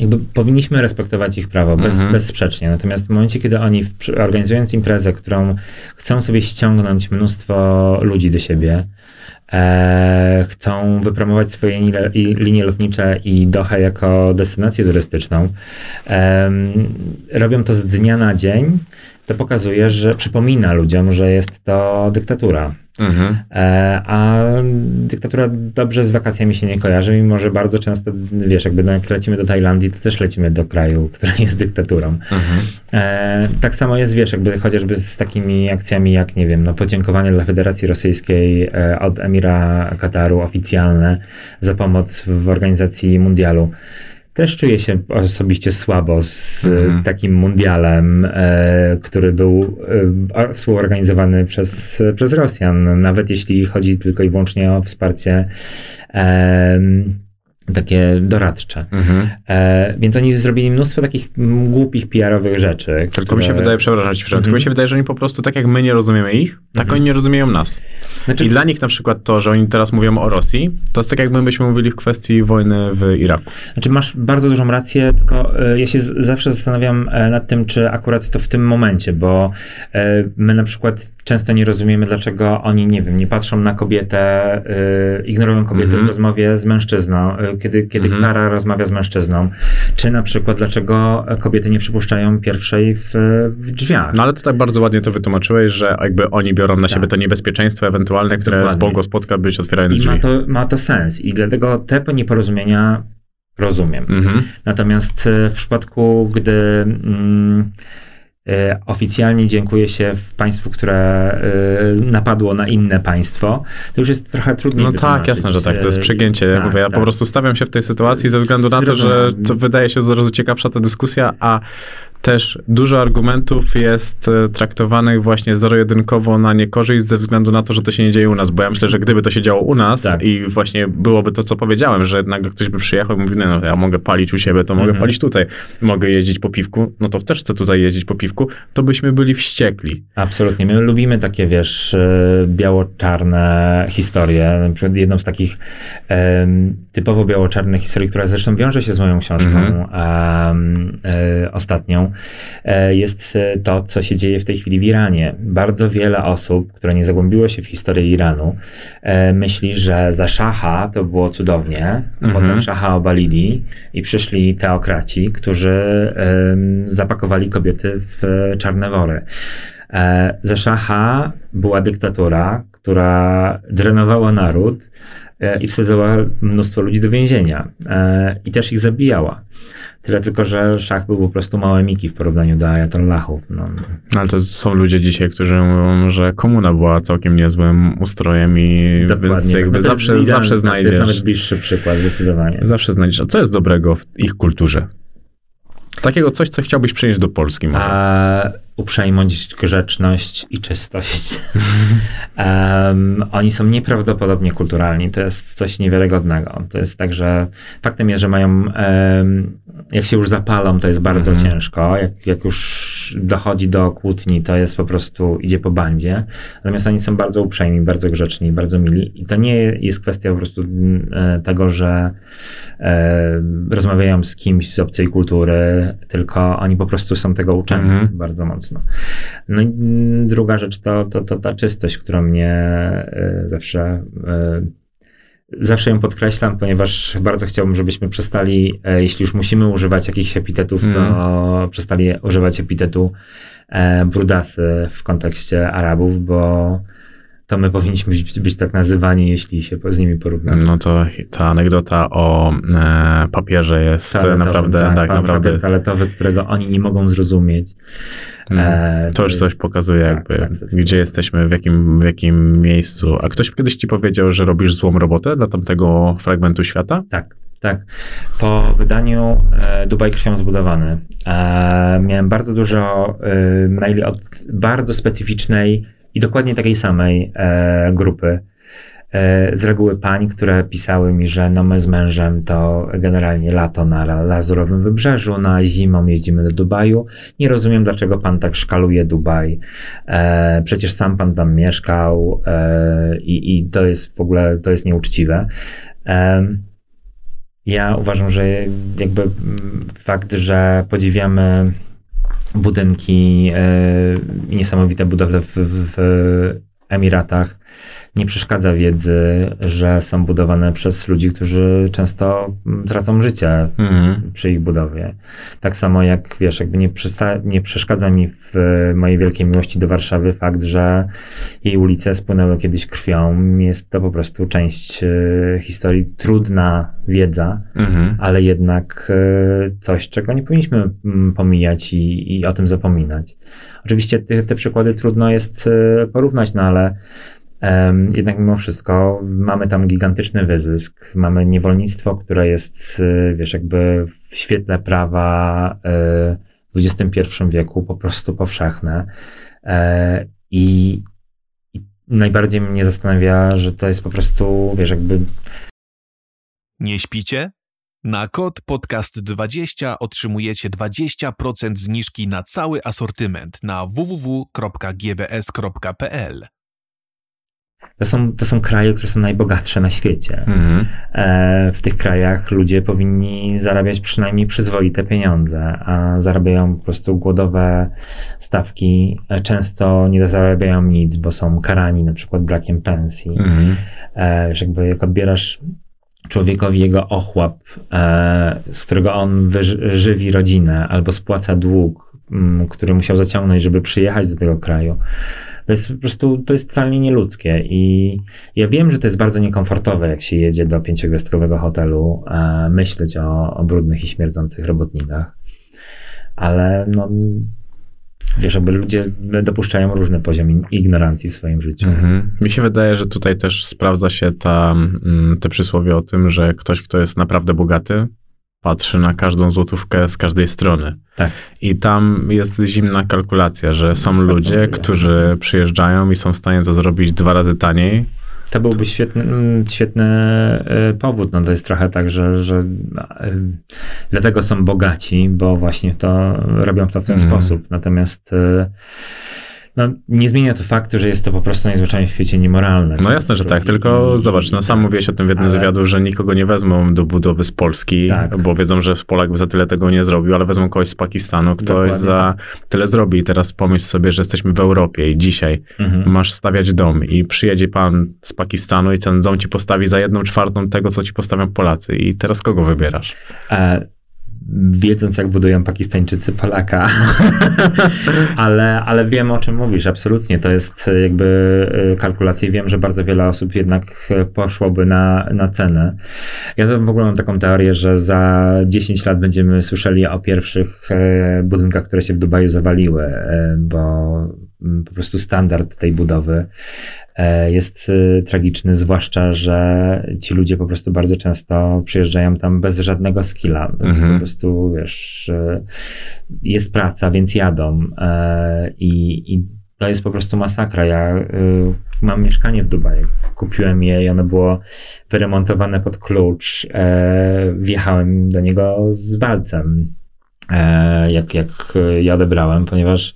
jakby powinniśmy respektować ich prawo bez, Mhm. bezsprzecznie. Natomiast w momencie, kiedy oni w, organizując imprezę, którą chcą sobie ściągnąć mnóstwo ludzi do siebie, e, chcą wypromować swoje linie, i- linie lotnicze i Dohę jako destynację turystyczną, em, robią to z dnia na dzień, to pokazuje, że przypomina ludziom, że jest to dyktatura. Mhm. E, a dyktatura dobrze z wakacjami się nie kojarzy, mimo że bardzo często, wiesz, jakby no, jak lecimy do Tajlandii, to też lecimy do kraju, (laughs) który jest dyktaturą. Mhm. E, tak samo jest, wiesz, jakby chociażby z takimi akcjami jak, nie wiem, no, podziękowanie dla Federacji Rosyjskiej e, od emira Kataru oficjalne za pomoc w organizacji mundialu. Też czuję się osobiście słabo z Mhm. takim mundialem, e, który był e, współorganizowany przez, przez Rosjan, nawet jeśli chodzi tylko i wyłącznie o wsparcie e, takie doradcze. Mhm. E, więc oni zrobili mnóstwo takich głupich PR-owych rzeczy. Tylko mi się które- wydaje, przepraszam przerwę, tylko Mhm. mi się wydaje, że oni po prostu, tak jak my nie rozumiemy ich, tak Mhm. oni nie rozumieją nas. Znaczy, I dla nich na przykład to, że oni teraz mówią o Rosji, to jest tak jakby byśmy mówili w kwestii wojny w Iraku. znaczy masz bardzo dużą rację, tylko e, ja się zawsze zastanawiam e, nad tym, czy akurat to w tym momencie, bo e, my na przykład często nie rozumiemy, dlaczego oni, nie wiem, nie patrzą na kobietę, ignorują kobietę Mhm. w rozmowie z mężczyzną, kiedy, kiedy Mhm. para rozmawia z mężczyzną, czy na przykład dlaczego kobiety nie przypuszczają pierwszej w, w drzwiach. No ale to tak bardzo ładnie to wytłumaczyłeś, że jakby oni biorą na Tak. siebie to niebezpieczeństwo ewentualne, które Dokładnie. spoko spotka być otwierając I drzwi. ma to, ma to sens i dlatego te nieporozumienia rozumiem. Mhm. Natomiast e, w przypadku, gdy mm, oficjalnie dziękuję się państwu, które e, napadło na inne państwo, to już jest trochę trudniej No tak, jasne, że tak, to jest E, przegięcie. Ja tak, mówię, ja tak. po prostu stawiam się w tej sytuacji ze względu na to, że to wydaje się zaraz ciekawsza ta dyskusja, a też dużo argumentów jest e, traktowanych właśnie zero-jedynkowo na niekorzyść ze względu na to, że to się nie dzieje u nas, bo ja myślę, że gdyby to się działo u nas Tak. i właśnie byłoby to, co powiedziałem, że nagle ktoś by przyjechał i mówił, no ja mogę palić u siebie, to mogę Mhm. palić tutaj, mogę jeździć po piwku, no to też chcę tutaj jeździć po piwku, to byśmy byli wściekli. Absolutnie. My lubimy takie, wiesz, e, biało-czarne historie. Na przykład jedną z takich em, typowo biało-czarnych historii, która zresztą wiąże się z moją książką Mhm. em, e, ostatnią, jest e, to, co się dzieje w tej chwili w Iranie. Bardzo wiele osób, które nie zagłębiło się w historię Iranu, e, myśli, że za szacha to było cudownie, Mhm. potem szacha obalili i przyszli teokraci, którzy zapakowali kobiety w czarne wory. E, Za szacha była dyktatura, która drenowała naród e, i wsadzała mnóstwo ludzi do więzienia e, i też ich zabijała. Tyle tylko, że szach był po prostu małe miki w porównaniu do ajatollahów. No, No, ale to są ludzie dzisiaj, którzy mówią, że komuna była całkiem niezłym ustrojem i tak. jakby No zawsze, idealny, zawsze tak, To jest znajdziesz. nawet bliższy przykład, zdecydowanie. Zawsze znajdziesz. A co jest dobrego w ich kulturze? Takiego coś, co chciałbyś przynieść do Polski może. A uprzejmość, grzeczność i czystość. (laughs) um, oni są nieprawdopodobnie kulturalni. To jest coś niewiarygodnego. To jest tak, że faktem jest, że mają, um, jak się już zapalą, to jest bardzo Mhm. ciężko. Jak, jak już dochodzi do kłótni, to jest po prostu, idzie po bandzie. Natomiast oni są bardzo uprzejmi, bardzo grzeczni, bardzo mili. I to nie jest kwestia po prostu e, tego, że e, rozmawiają z kimś z obcej kultury, tylko oni po prostu są tego uczeni Mhm. bardzo mocno. No i mm, druga rzecz to, to, to ta czystość, która mnie e, zawsze e, Zawsze ją podkreślam, ponieważ bardzo chciałbym, żebyśmy przestali, e, jeśli już musimy używać jakichś epitetów, to przestali używać epitetu e, brudasy w kontekście Arabów, bo to my powinniśmy być, być tak nazywani, jeśli się z nimi porównamy. No to ta anegdota o e, papierze jest Toaletowym, naprawdę, tak, pa- naprawdę. Toaletowy, którego oni nie mogą zrozumieć. Mm. E, To już jest- coś pokazuje, tak, jakby, tak, gdzie jesteśmy, w jakim, w jakim miejscu. A ktoś kiedyś ci powiedział, że robisz złą robotę dla tamtego fragmentu świata? Tak, tak. Po wydaniu e, Dubaj krwią zbudowany e, miałem bardzo dużo e, maili od bardzo specyficznej i dokładnie takiej samej e, grupy. E, z reguły pań, które pisały mi, że no my z mężem to generalnie lato na La- Lazurowym Wybrzeżu, na zimą jeździmy do Dubaju. Nie rozumiem, dlaczego pan tak szkaluje Dubaj. E, przecież sam pan tam mieszkał e, i, i to jest w ogóle, to jest nieuczciwe. Em, ja uważam, że jakby mm, fakt, że podziwiamy budynki e, niesamowite budowle w, w Emiratach, nie przeszkadza wiedzy, że są budowane przez ludzi, którzy często tracą życie Mhm. przy ich budowie. Tak samo jak, wiesz, jakby nie, przysta- nie przeszkadza mi w mojej wielkiej miłości do Warszawy fakt, że jej ulice spłynęły kiedyś krwią. Jest to po prostu część e, historii, trudna wiedza, Mhm. ale jednak e, coś, czego nie powinniśmy mm, pomijać i, i o tym zapominać. Oczywiście te, te przykłady trudno jest e, porównać, no ale jednak mimo wszystko mamy tam gigantyczny wyzysk, mamy niewolnictwo, które jest, e, wiesz, jakby w świetle prawa e, w XXI wieku po prostu powszechne. E, I, I najbardziej mnie zastanawia, że to jest po prostu, wiesz, jakby Nie śpicie? Na kod podcast20 otrzymujecie 20% zniżki na cały asortyment na www.gbs.pl. To są, to są kraje, które są najbogatsze na świecie. Mhm. E, w tych krajach ludzie powinni zarabiać przynajmniej przyzwoite pieniądze, a zarabiają po prostu głodowe stawki. E, Często nie zarabiają nic, bo są karani na przykład brakiem pensji. Mhm. E, że jakby jak odbierasz człowiekowi jego ochłap, e, z którego on wyż- żywi rodzinę albo spłaca dług, który musiał zaciągnąć, żeby przyjechać do tego kraju. To jest po prostu, to jest totalnie nieludzkie i ja wiem, że to jest bardzo niekomfortowe, jak się jedzie do pięciogwiazdkowego hotelu, e, myśleć o, o brudnych i śmierdzących robotnikach, ale no, wiesz, jakby ludzie dopuszczają różny poziom ignorancji w swoim życiu. Mhm. Mi się wydaje, że tutaj też sprawdza się ta, mm, te przysłowie o tym, że ktoś, kto jest naprawdę bogaty, patrzy na każdą złotówkę z każdej strony. Tak. I tam jest zimna kalkulacja, że są Bardzo ludzie, którzy przyjeżdżają i są w stanie to zrobić dwa razy taniej. To byłby świetny, mm, świetny e, powód. No to jest trochę tak, że, że e, dlatego są bogaci, bo właśnie to robią to w ten Mhm. sposób. Natomiast e, no, nie zmienia to faktu, że jest to po prostu najzwyczajniej w świecie niemoralne. No jasne, że tak, tylko zobacz, no sam tak. mówiłeś o tym w jednym z Ale- wywiadów, że nikogo nie wezmą do budowy z Polski, Tak. bo wiedzą, że Polak by za tyle tego nie zrobił, ale wezmą kogoś z Pakistanu, ktoś Dokładnie za tyle zrobi. I teraz pomyśl sobie, że jesteśmy w Europie i dzisiaj Mhm. masz stawiać dom i przyjedzie pan z Pakistanu i ten dom ci postawi za jedną czwartą tego, co ci postawią Polacy. I teraz kogo wybierasz? E, wiedząc, jak budują Pakistańczycy Polaka. (laughs) ale, ale wiem, o czym mówisz. Absolutnie. To jest e, jakby e, kalkulacja i wiem, że bardzo wiele osób jednak e, poszłoby na, na cenę. Ja w ogóle mam taką teorię, że za 10 lat będziemy słyszeli o pierwszych budynkach, które się w Dubaju zawaliły, bo po prostu standard tej budowy e, jest y, tragiczny, zwłaszcza, że ci ludzie po prostu bardzo często przyjeżdżają tam bez żadnego skilla. Jest Mhm. po prostu, wiesz, y, jest praca, więc jadą e, i, i to jest po prostu masakra. Ja y, mam mieszkanie w Dubaju. Kupiłem je i ono było wyremontowane pod klucz. E, wjechałem do niego z walcem, e, jak, jak je odebrałem, ponieważ e,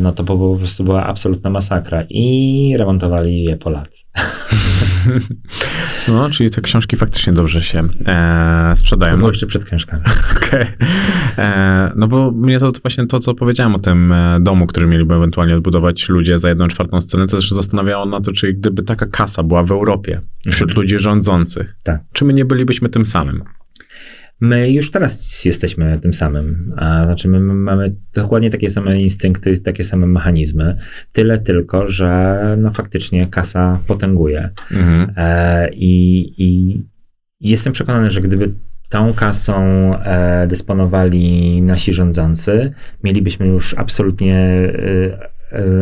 no to po, po prostu była absolutna masakra i remontowali je Polacy. (laughs) No, czyli te książki faktycznie dobrze się e, To sprzedają. było jeszcze przed książkami. (laughs) Okej. E, No bo mnie to właśnie to, co powiedziałem o tym e, domu, który mieliby ewentualnie odbudować ludzie za jedną czwartą scenę, to też zastanawiało na to, czy gdyby taka kasa była w Europie, wśród ludzi rządzących, Tak. czy my nie bylibyśmy tym samym? My już teraz jesteśmy tym samym. A, znaczy, my mamy dokładnie takie same instynkty, takie same mechanizmy. Tyle tylko, że no faktycznie kasa potęguje. Mhm. E, i, I jestem przekonany, że gdyby tą kasą e, dysponowali nasi rządzący, mielibyśmy już absolutnie e,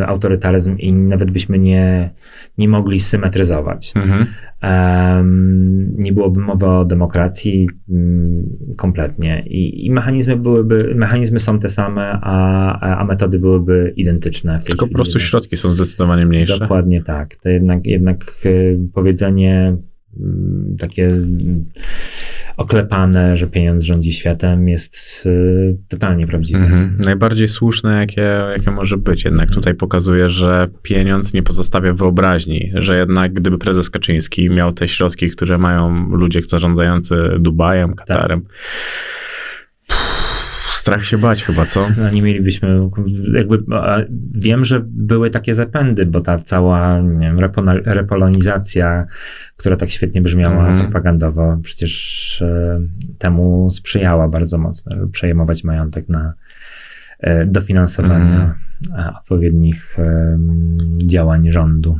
autorytaryzm i nawet byśmy nie, nie mogli symetryzować. Mhm. Em, nie byłoby mowy o demokracji mm, kompletnie I, i mechanizmy byłyby, mechanizmy są te same, a, a metody byłyby identyczne. Tylko po prostu środki są zdecydowanie mniejsze. Dokładnie tak. To jednak, jednak y, powiedzenie mm, takie oklepane, że pieniądz rządzi światem jest y, totalnie prawdziwe. Mhm. Najbardziej słuszne, jakie, jakie może być. Jednak Mhm. tutaj pokazuje, że pieniądz nie pozostawia wyobraźni, że jednak gdyby prezes Kaczyński miał te środki, które mają ludzie zarządzający Dubajem, Katarem, pff, strach się bać chyba, co? No nie mielibyśmy, jakby, wiem, że były takie zapędy, bo ta cała, nie wiem, repolonizacja, która tak świetnie brzmiała Mhm. propagandowo, przecież e, temu sprzyjała bardzo mocno, żeby przejmować majątek na e, dofinansowania e, odpowiednich em, działań rządu.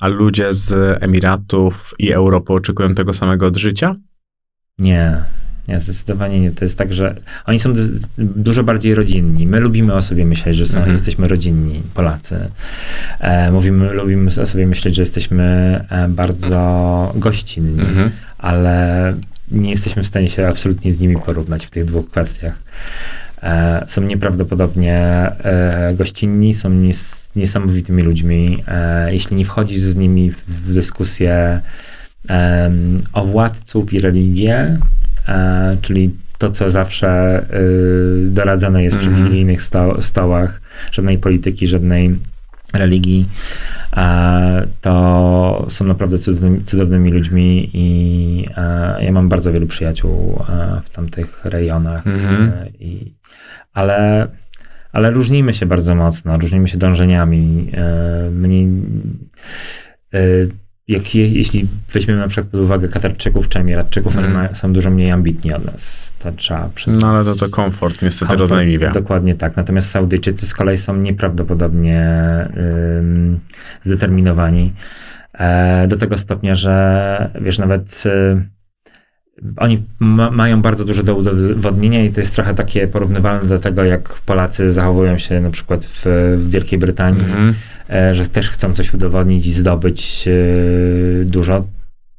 A ludzie z Emiratów i Europy oczekują tego samego od życia? Nie, nie, zdecydowanie nie. To jest tak, że oni są dużo bardziej rodzinni. My lubimy o sobie myśleć, że są, Mhm. jesteśmy rodzinni, Polacy. E, mówimy, lubimy o sobie myśleć, że jesteśmy e, bardzo gościnni, Mhm. ale nie jesteśmy w stanie się absolutnie z nimi porównać w tych dwóch kwestiach. E, są nieprawdopodobnie e, gościnni, są nies, niesamowitymi ludźmi. E, jeśli nie wchodzisz z nimi w, w dyskusję o władców i religię, czyli to, co zawsze y, doradzane jest przy Mhm. wigilijnych sto, stołach, żadnej polityki, żadnej religii, e, to są naprawdę cudownymi, cudownymi ludźmi i e, ja mam bardzo wielu przyjaciół e, w tamtych rejonach. Mhm. e, i, ale, ale różnimy się bardzo mocno, różnimy się dążeniami. E, mnie, e, jak, je, jeśli weźmiemy na przykład pod uwagę Katarczyków czy Emiratczyków, Mhm. oni ma, są dużo mniej ambitni od nas. To trzeba przyznać. No ale to to komfort niestety Komfort, rozleniwia. Dokładnie tak. Natomiast Saudyjczycy z kolei są nieprawdopodobnie ym, zdeterminowani. E, do tego stopnia, że wiesz, nawet y, oni ma, mają bardzo dużo do udowodnienia i to jest trochę takie porównywalne do tego, jak Polacy zachowują się na przykład w, w Wielkiej Brytanii, Mhm. e, że też chcą coś udowodnić i zdobyć e, dużo.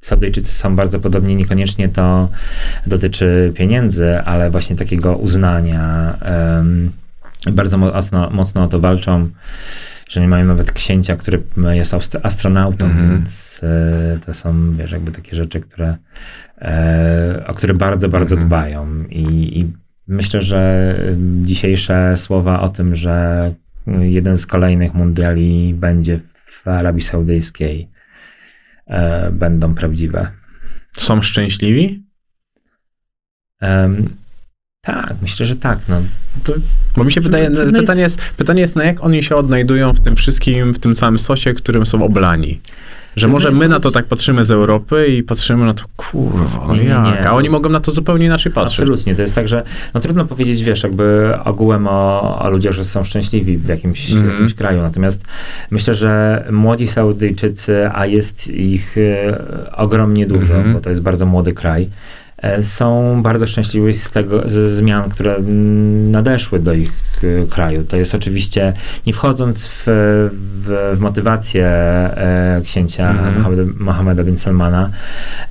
Saudyjczycy są bardzo podobni, niekoniecznie to dotyczy pieniędzy, ale właśnie takiego uznania. bardzo mocno, mocno o to walczą, że nie mają nawet księcia, który jest astronautą, Mhm. więc e, to są, wiesz, jakby takie rzeczy, które, e, o które bardzo, bardzo Mhm. dbają. I, I myślę, że dzisiejsze słowa o tym, że jeden z kolejnych mundiali będzie w Arabii Saudyjskiej, e, będą prawdziwe. Są szczęśliwi? Em, tak, myślę, że tak. No, to, Bo mi się wydaje, Trudno pytanie jest, pytanie jest, na jak oni się odnajdują w tym wszystkim, w tym całym sosie, którym są oblani. Że Trudno może jest my na to tak patrzymy z Europy i patrzymy na to, kurwa, no Nie, jak? nie. A oni mogą na to zupełnie inaczej patrzeć. Absolutnie. To jest tak, że no, trudno powiedzieć, wiesz, jakby ogółem o, o ludziach, że są szczęśliwi w jakimś, Mhm. jakimś kraju. Natomiast myślę, że młodzi Saudyjczycy, a jest ich e, ogromnie dużo, Mhm. bo to jest bardzo młody kraj, są bardzo szczęśliwi z tego, ze zmian, które mm, nadeszły do ich k- kraju. To jest oczywiście, nie wchodząc w, w, w motywację e, księcia Mhm. Mohameda, Mohameda bin Salmana,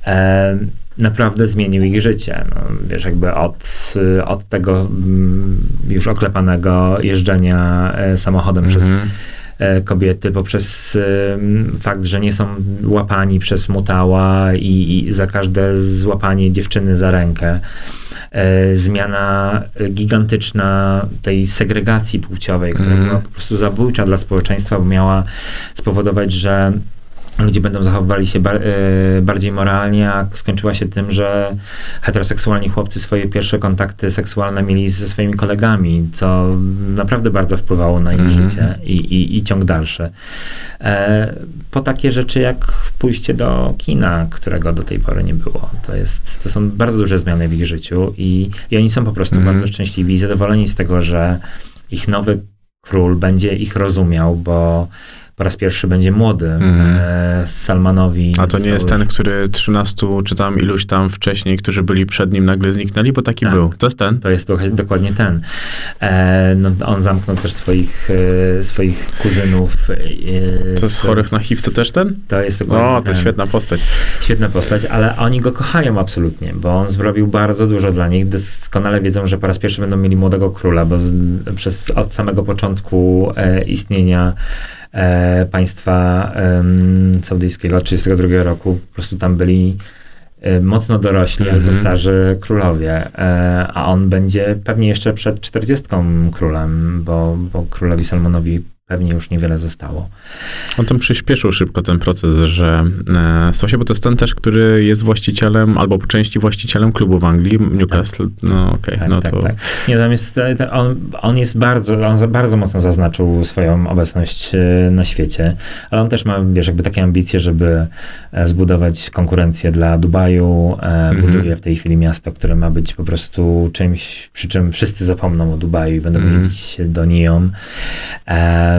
e, naprawdę zmienił ich życie. No, wiesz, jakby od, od tego mm, już oklepanego jeżdżenia e, samochodem przez Mhm. e, kobiety poprzez fakt, że nie są łapani przez mutała i, i za każde złapanie dziewczyny za rękę. E, zmiana e, gigantyczna tej segregacji płciowej, która Mhm. była po prostu zabójcza dla społeczeństwa, bo miała spowodować, że ludzie będą zachowywali się bar- e, bardziej moralnie, a skończyła się tym, że heteroseksualni chłopcy swoje pierwsze kontakty seksualne mieli ze swoimi kolegami, co naprawdę bardzo wpływało na ich Mhm. życie i, i, i ciąg dalszy. E, po takie rzeczy jak pójście do kina, którego do tej pory nie było. To, jest, to są bardzo duże zmiany w ich życiu i, i oni są po prostu Mhm. bardzo szczęśliwi i zadowoleni z tego, że ich nowy król będzie ich rozumiał, bo po raz pierwszy będzie młody. E, Salmanowi. A to nie jest ten, który 13 czy tam iluś tam wcześniej, którzy byli przed nim, nagle zniknęli, bo taki Tak. był. To jest ten. To jest do- dokładnie ten. E, no, on zamknął też swoich, e, swoich kuzynów. E, To jest w- chorych na HIV, to też ten? To jest dokładnie O, to ten. świetna postać. Świetna postać, ale oni go kochają absolutnie, bo on zrobił bardzo dużo dla nich. Doskonale wiedzą, że po raz pierwszy będą mieli młodego króla, bo z, przez, od samego początku e, istnienia e, państwa em, saudyjskiego 32 roku po prostu tam byli e, mocno dorośli Mhm. albo starzy królowie, e, a on będzie pewnie jeszcze przed 40 królem, bo, bo królowi Salmonowi pewnie już niewiele zostało. On tam przyspieszył szybko ten proces, że e, stał się, bo to jest ten też, który jest właścicielem, albo po części właścicielem klubu w Anglii, Newcastle. No okej, Tak, no tak, to... tak. Nie, tam jest, e, on, on jest bardzo, on bardzo mocno zaznaczył swoją obecność e, na świecie, ale on też ma, wiesz, jakby takie ambicje, żeby e, zbudować konkurencję dla Dubaju, e, Mhm. buduje w tej chwili miasto, które ma być po prostu czymś, przy czym wszyscy zapomną o Dubaju i będą Mhm. jeździć do Neom. Em, mm,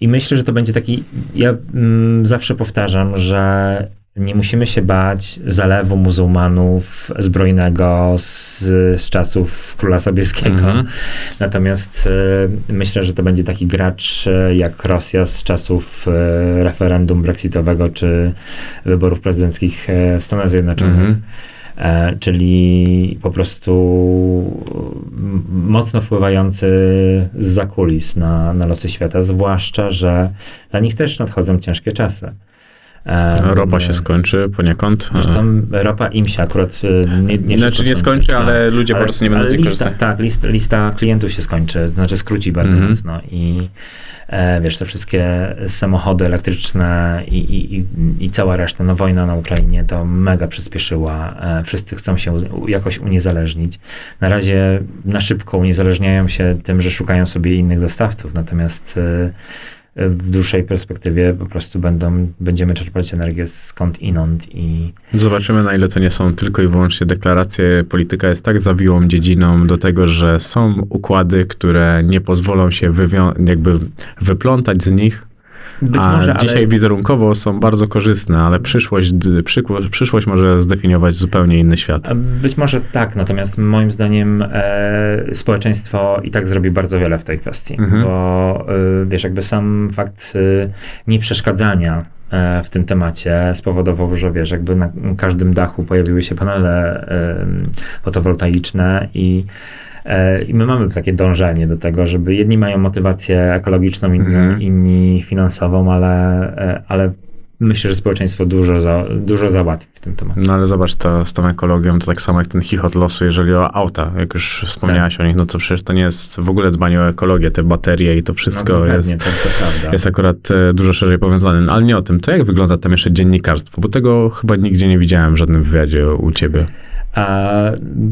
I myślę, że to będzie taki, ja mm, zawsze powtarzam, że nie musimy się bać zalewu muzułmanów zbrojnego z, z czasów króla Sobieskiego. Mhm. Natomiast e, myślę, że to będzie taki gracz e, jak Rosja z czasów e, referendum brexitowego czy wyborów prezydenckich w Stanach Zjednoczonych. Mhm. E, czyli po prostu m- mocno wpływający z zakulis na, na losy świata, zwłaszcza, że dla nich też nadchodzą ciężkie czasy. Ropa się skończy poniekąd. Zresztą ropa im się akurat e, nie, nie Znaczy nie skończy, tak. ale ludzie po Ale- prostu nie będą korzystać. Tak, lista, lista klientów się skończy, to znaczy skróci bardzo Mhm. mocno i e, wiesz, te wszystkie samochody elektryczne i, i, i, i cała reszta, no wojna na Ukrainie to mega przyspieszyła, e, wszyscy chcą się u- jakoś uniezależnić. Na razie na szybko uniezależniają się tym, że szukają sobie innych dostawców, natomiast e, w dłuższej perspektywie po prostu będą, będziemy czerpać energię skąd inąd i Zobaczymy, na ile to nie są tylko i wyłącznie deklaracje. Polityka jest tak zawiłą dziedziną do tego, że są układy, które nie pozwolą się jakby wyplątać z nich. Być a może, dzisiaj ale... wizerunkowo są bardzo korzystne, ale przyszłość, przyszłość może zdefiniować zupełnie inny świat. Być może tak, natomiast moim zdaniem e, społeczeństwo i tak zrobi bardzo wiele w tej kwestii, Mhm. bo e, wiesz, jakby sam fakt e, nieprzeszkadzania w tym temacie spowodował, że wiesz, jakby na każdym dachu pojawiły się panele e, fotowoltaiczne i e, i my mamy takie dążenie do tego, żeby jedni mają motywację ekologiczną, inni, Mhm. inni finansową, ale, e, ale myślę, że społeczeństwo dużo, za, dużo załatwi w tym temacie. No ale zobacz, to, z tą ekologią to tak samo jak ten chichot losu, jeżeli o auta, jak już wspomniałaś o nich, no to przecież to nie jest w ogóle dbanie o ekologię, te baterie i to wszystko no, jest, prawda. jest akurat e, dużo szerzej powiązane. No, ale nie o tym. To jak wygląda tam jeszcze dziennikarstwo? Bo tego chyba nigdzie nie widziałem w żadnym wywiadzie u ciebie. A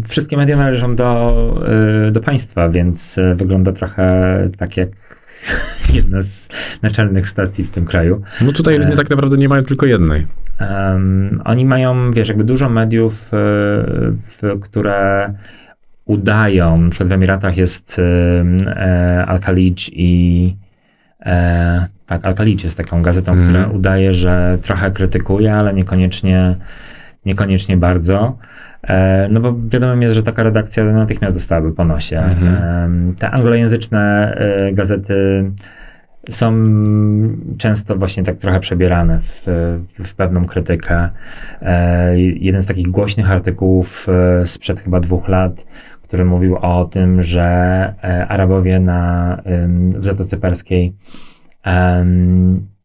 wszystkie media należą do, y, do państwa, więc y, wygląda trochę tak jak (laughs) jedna z naczelnych stacji w tym kraju. No tutaj E. tak naprawdę nie mają tylko jednej. Em, oni mają, wiesz, jakby dużo mediów, y, w, które udają, na przykład w Emiratach jest y, e, Al-Khalij i e, tak, Al-Khalij jest taką gazetą, Mhm. która udaje, że trochę krytykuje, ale niekoniecznie, niekoniecznie bardzo. E, no bo wiadomo jest, że taka redakcja natychmiast dostałaby po nosie. Mhm. Te anglojęzyczne e, gazety są często właśnie tak trochę przebierane w, w pewną krytykę. E, Jeden z takich głośnych artykułów sprzed chyba dwóch lat, który mówił o tym, że Arabowie na, w Zatoce Perskiej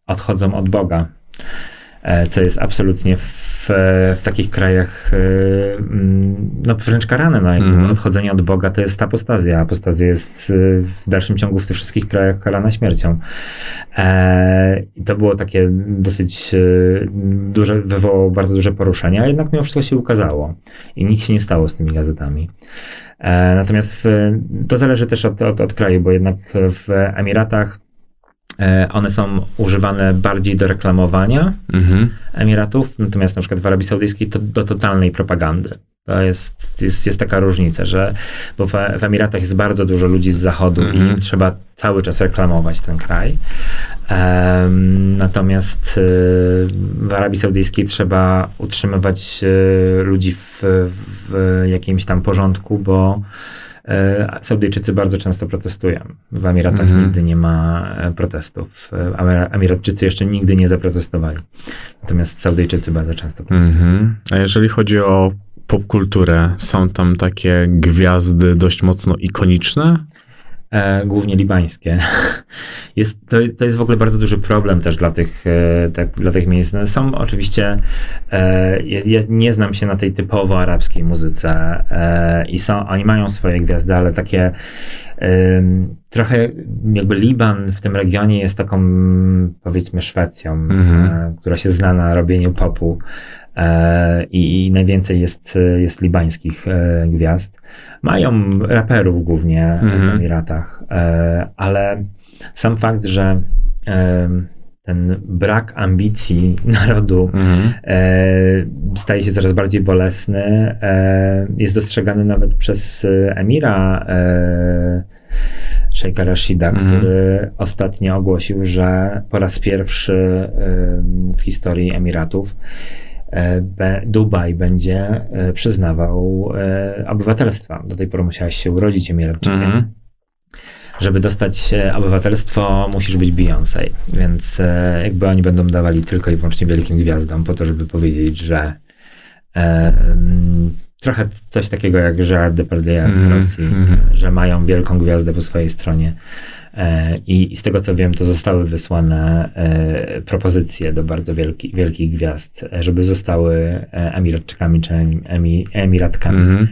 odchodzą od Boga, co jest absolutnie w, w takich krajach e, mm, no, wręcz karane. No, Mhm. Odchodzenie od Boga to jest apostazja. Apostazja jest e, w dalszym ciągu w tych wszystkich krajach karana śmiercią. E, I to było takie dosyć e, duże, wywołało bardzo duże poruszenie, a jednak mimo wszystko się ukazało i nic się nie stało z tymi gazetami. E, Natomiast w, to zależy też od, od, od kraju, bo jednak w Emiratach e, one są używane bardziej do reklamowania Mhm. Emiratów, natomiast na przykład w Arabii Saudyjskiej to do totalnej propagandy. To jest, jest, jest taka różnica, że bo w, w Emiratach jest bardzo dużo ludzi z zachodu Mhm. i trzeba cały czas reklamować ten kraj. Em, natomiast y, w Arabii Saudyjskiej trzeba utrzymywać y, ludzi w, w jakimś tam porządku, bo e, Saudyjczycy bardzo często protestują. W Emiratach Mhm. nigdy nie ma e, protestów. E, Emira- Emiratczycy jeszcze nigdy nie zaprotestowali. Natomiast Saudyjczycy bardzo często protestują. Mhm. A jeżeli chodzi o popkulturę, są tam takie gwiazdy dość mocno ikoniczne? E, głównie libańskie. (laughs) Jest, to, to jest w ogóle bardzo duży problem też dla tych, e, tak, dla tych miejsc. No, Są oczywiście, e, ja, ja nie znam się na tej typowo arabskiej muzyce e, i są, oni mają swoje gwiazdy, ale takie trochę jakby Liban w tym regionie jest taką powiedzmy Szwecją, Mhm. e, która się zna na robieniu popu. E, I, I najwięcej jest, jest libańskich e, gwiazd. Mają raperów głównie w Mhm. Emiratach, e, ale sam fakt, że e, ten brak ambicji (laughs) narodu Mhm. e, staje się coraz bardziej bolesny, e, jest dostrzegany nawet przez e, emira e, Sheikha Rashida, Mhm. który ostatnio ogłosił, że po raz pierwszy e, w historii Emiratów e, Dubaj będzie e, przyznawał e, obywatelstwa. Do tej pory musiałeś się urodzić Emiratczykiem. Mhm. Żeby dostać e, obywatelstwo, musisz być Beyoncé. Więc e, jakby oni będą dawali tylko i wyłącznie wielkim gwiazdom po to, żeby powiedzieć, że e, mm, trochę coś takiego jak Gerard Depardieu w Mhm, Rosji, mhm. że mają wielką gwiazdę po swojej stronie. E, I, z tego co wiem, to zostały wysłane e, propozycje do bardzo wielki, wielkich gwiazd, e, żeby zostały e, Emiratczykami czy emi, Emiratkami. Mhm.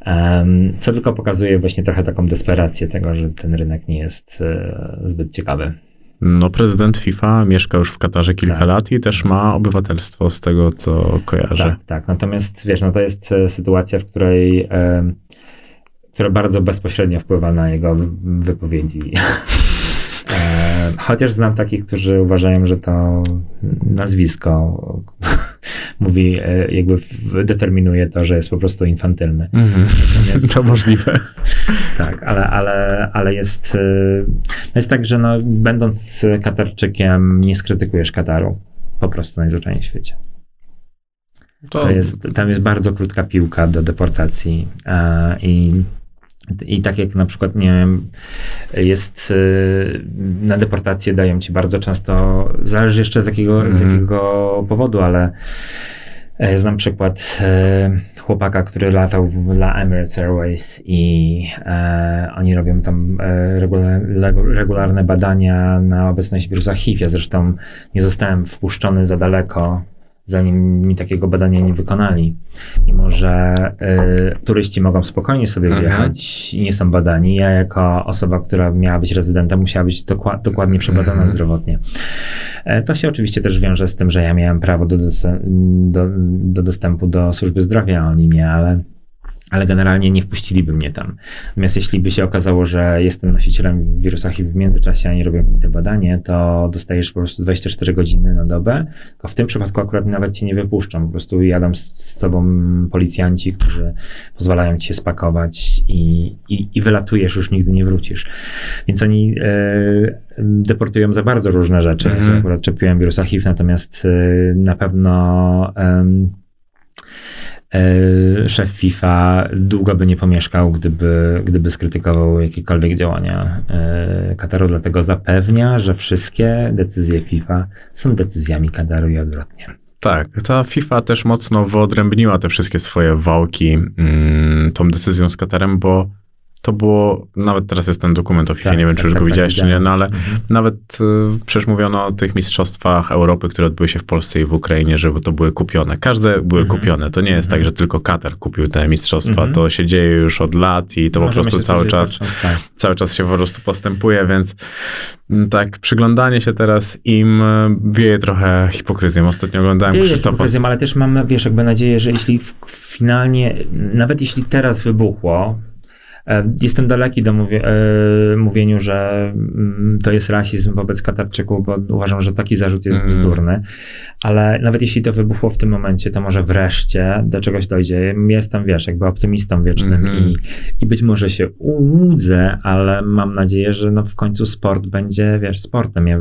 Em, co tylko pokazuje właśnie trochę taką desperację tego, że ten rynek nie jest e, zbyt ciekawy. No, prezydent FIFA mieszka już w Katarze kilka Tak. lat i też ma obywatelstwo z tego, co kojarzę. Tak, tak. Natomiast wiesz, no to jest e, sytuacja, w której em, która bardzo bezpośrednio wpływa na jego wy- wypowiedzi. (laughs) E, Chociaż znam takich, którzy uważają, że to nazwisko (laughs) mówi, e, jakby determinuje to, że jest po prostu infantylny. Mhm. Natomiast- (laughs) To możliwe. Tak, ale, ale, ale jest, y, no jest tak, że no, będąc Katarczykiem nie skrytykujesz Kataru. Po prostu najzwyczajniej w świecie. To jest, tam jest bardzo krótka piłka do deportacji e, i i tak jak na przykład, nie wiem, jest y, na deportację dają ci bardzo często, zależy jeszcze z jakiego, z Mhm. jakiego powodu, ale e, znam przykład e, chłopaka, który latał dla Emirates Airways i e, oni robią tam regularne badania na obecność wirusa HIV. Ja zresztą nie zostałem wpuszczony za daleko, zanim mi takiego badania nie wykonali. Mimo, że y, turyści mogą spokojnie sobie Mhm. wjechać i nie są badani. Ja jako osoba, która miała być rezydentem, musiała być dokła- dokładnie przebadana Mhm. zdrowotnie. E, To się oczywiście też wiąże z tym, że ja miałem prawo do, do, do dostępu do służby zdrowia, oni nie, ale, ale generalnie nie wpuściliby mnie tam. Natomiast jeśli by się okazało, że jestem nosicielem wirusa HIV w międzyczasie, a nie robią mi to badanie, to dostajesz po prostu 24 godziny na dobę. Tylko w tym przypadku akurat nawet cię nie wypuszczą. Po prostu jadą z, z sobą policjanci, którzy pozwalają ci się spakować i, i, i wylatujesz, już nigdy nie wrócisz. Więc oni e, deportują za bardzo różne rzeczy. Mhm. Ja akurat czepiłem wirusa HIV, natomiast e, na pewno szef FIFA długo by nie pomieszkał, gdyby, gdyby skrytykował jakiekolwiek działania e, Kataru, dlatego zapewnia, że wszystkie decyzje FIFA są decyzjami Kataru i odwrotnie. Tak, ta FIFA też mocno wyodrębniła te wszystkie swoje wałki mm, tą decyzją z Katarem, bo to było, nawet teraz jest ten dokument o FIFA, Tak, nie wiem, tak, czy już tak, go tak, widziałeś, czy nie, no ale Mhm. nawet y, przecież mówiono o tych mistrzostwach Europy, które odbyły się w Polsce i w Ukrainie, żeby to były kupione. Każde były Mhm. kupione. To nie jest tak, że tylko Katar kupił te mistrzostwa. Mhm. To się dzieje już od lat i to po Możemy prostu się cały czas tak. cały czas się po prostu postępuje, więc mm, tak, przyglądanie się teraz im e, wieje trochę hipokryzją. Ostatnio oglądałem Wieje Krzysztofa. hipokryzją, ale też mam, wiesz, jakby nadzieję, że jeśli finalnie, nawet jeśli teraz wybuchło, Jestem daleki do mówi- e, mówieniu, że mm, to jest rasizm wobec Katarczyków, bo uważam, że taki zarzut jest Mm. bzdurny. Ale nawet jeśli to wybuchło w tym momencie, to może wreszcie do czegoś dojdzie. Jestem, wiesz, jakby optymistą wiecznym Mhm. i, i być może się ułudzę, ale mam nadzieję, że no w końcu sport będzie, wiesz, sportem. Ja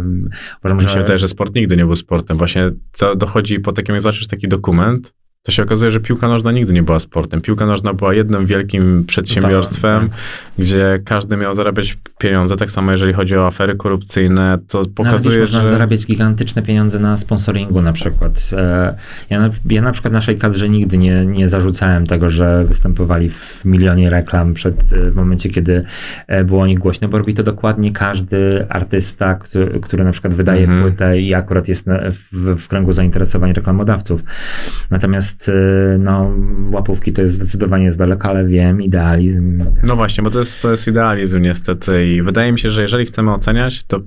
uważam, Mi że... wydaje, że sport nigdy nie był sportem. Właśnie to dochodzi po takim, jak zobaczysz taki dokument, to się okazuje, że piłka nożna nigdy nie była sportem. Piłka nożna była jednym wielkim przedsiębiorstwem, Tak. gdzie każdy miał zarabiać pieniądze. Tak samo jeżeli chodzi o afery korupcyjne, to Nawet pokazuje, już można że... zarabiać gigantyczne pieniądze na sponsoringu na przykład. E, Ja na, ja na przykład naszej kadrze nigdy nie, nie zarzucałem tego, że występowali w milionie reklam przed, e, w momencie, kiedy e, było o nich głośno, bo robi to dokładnie każdy artysta, który, który na przykład wydaje Mhm. płytę i akurat jest w, w kręgu zainteresowań reklamodawców. Natomiast e, no, łapówki to jest zdecydowanie z daleka, ale wiem, idealizm. No właśnie, bo to jest, to jest idealizm niestety i wydaje mi się, że jeżeli chcemy oceniać, to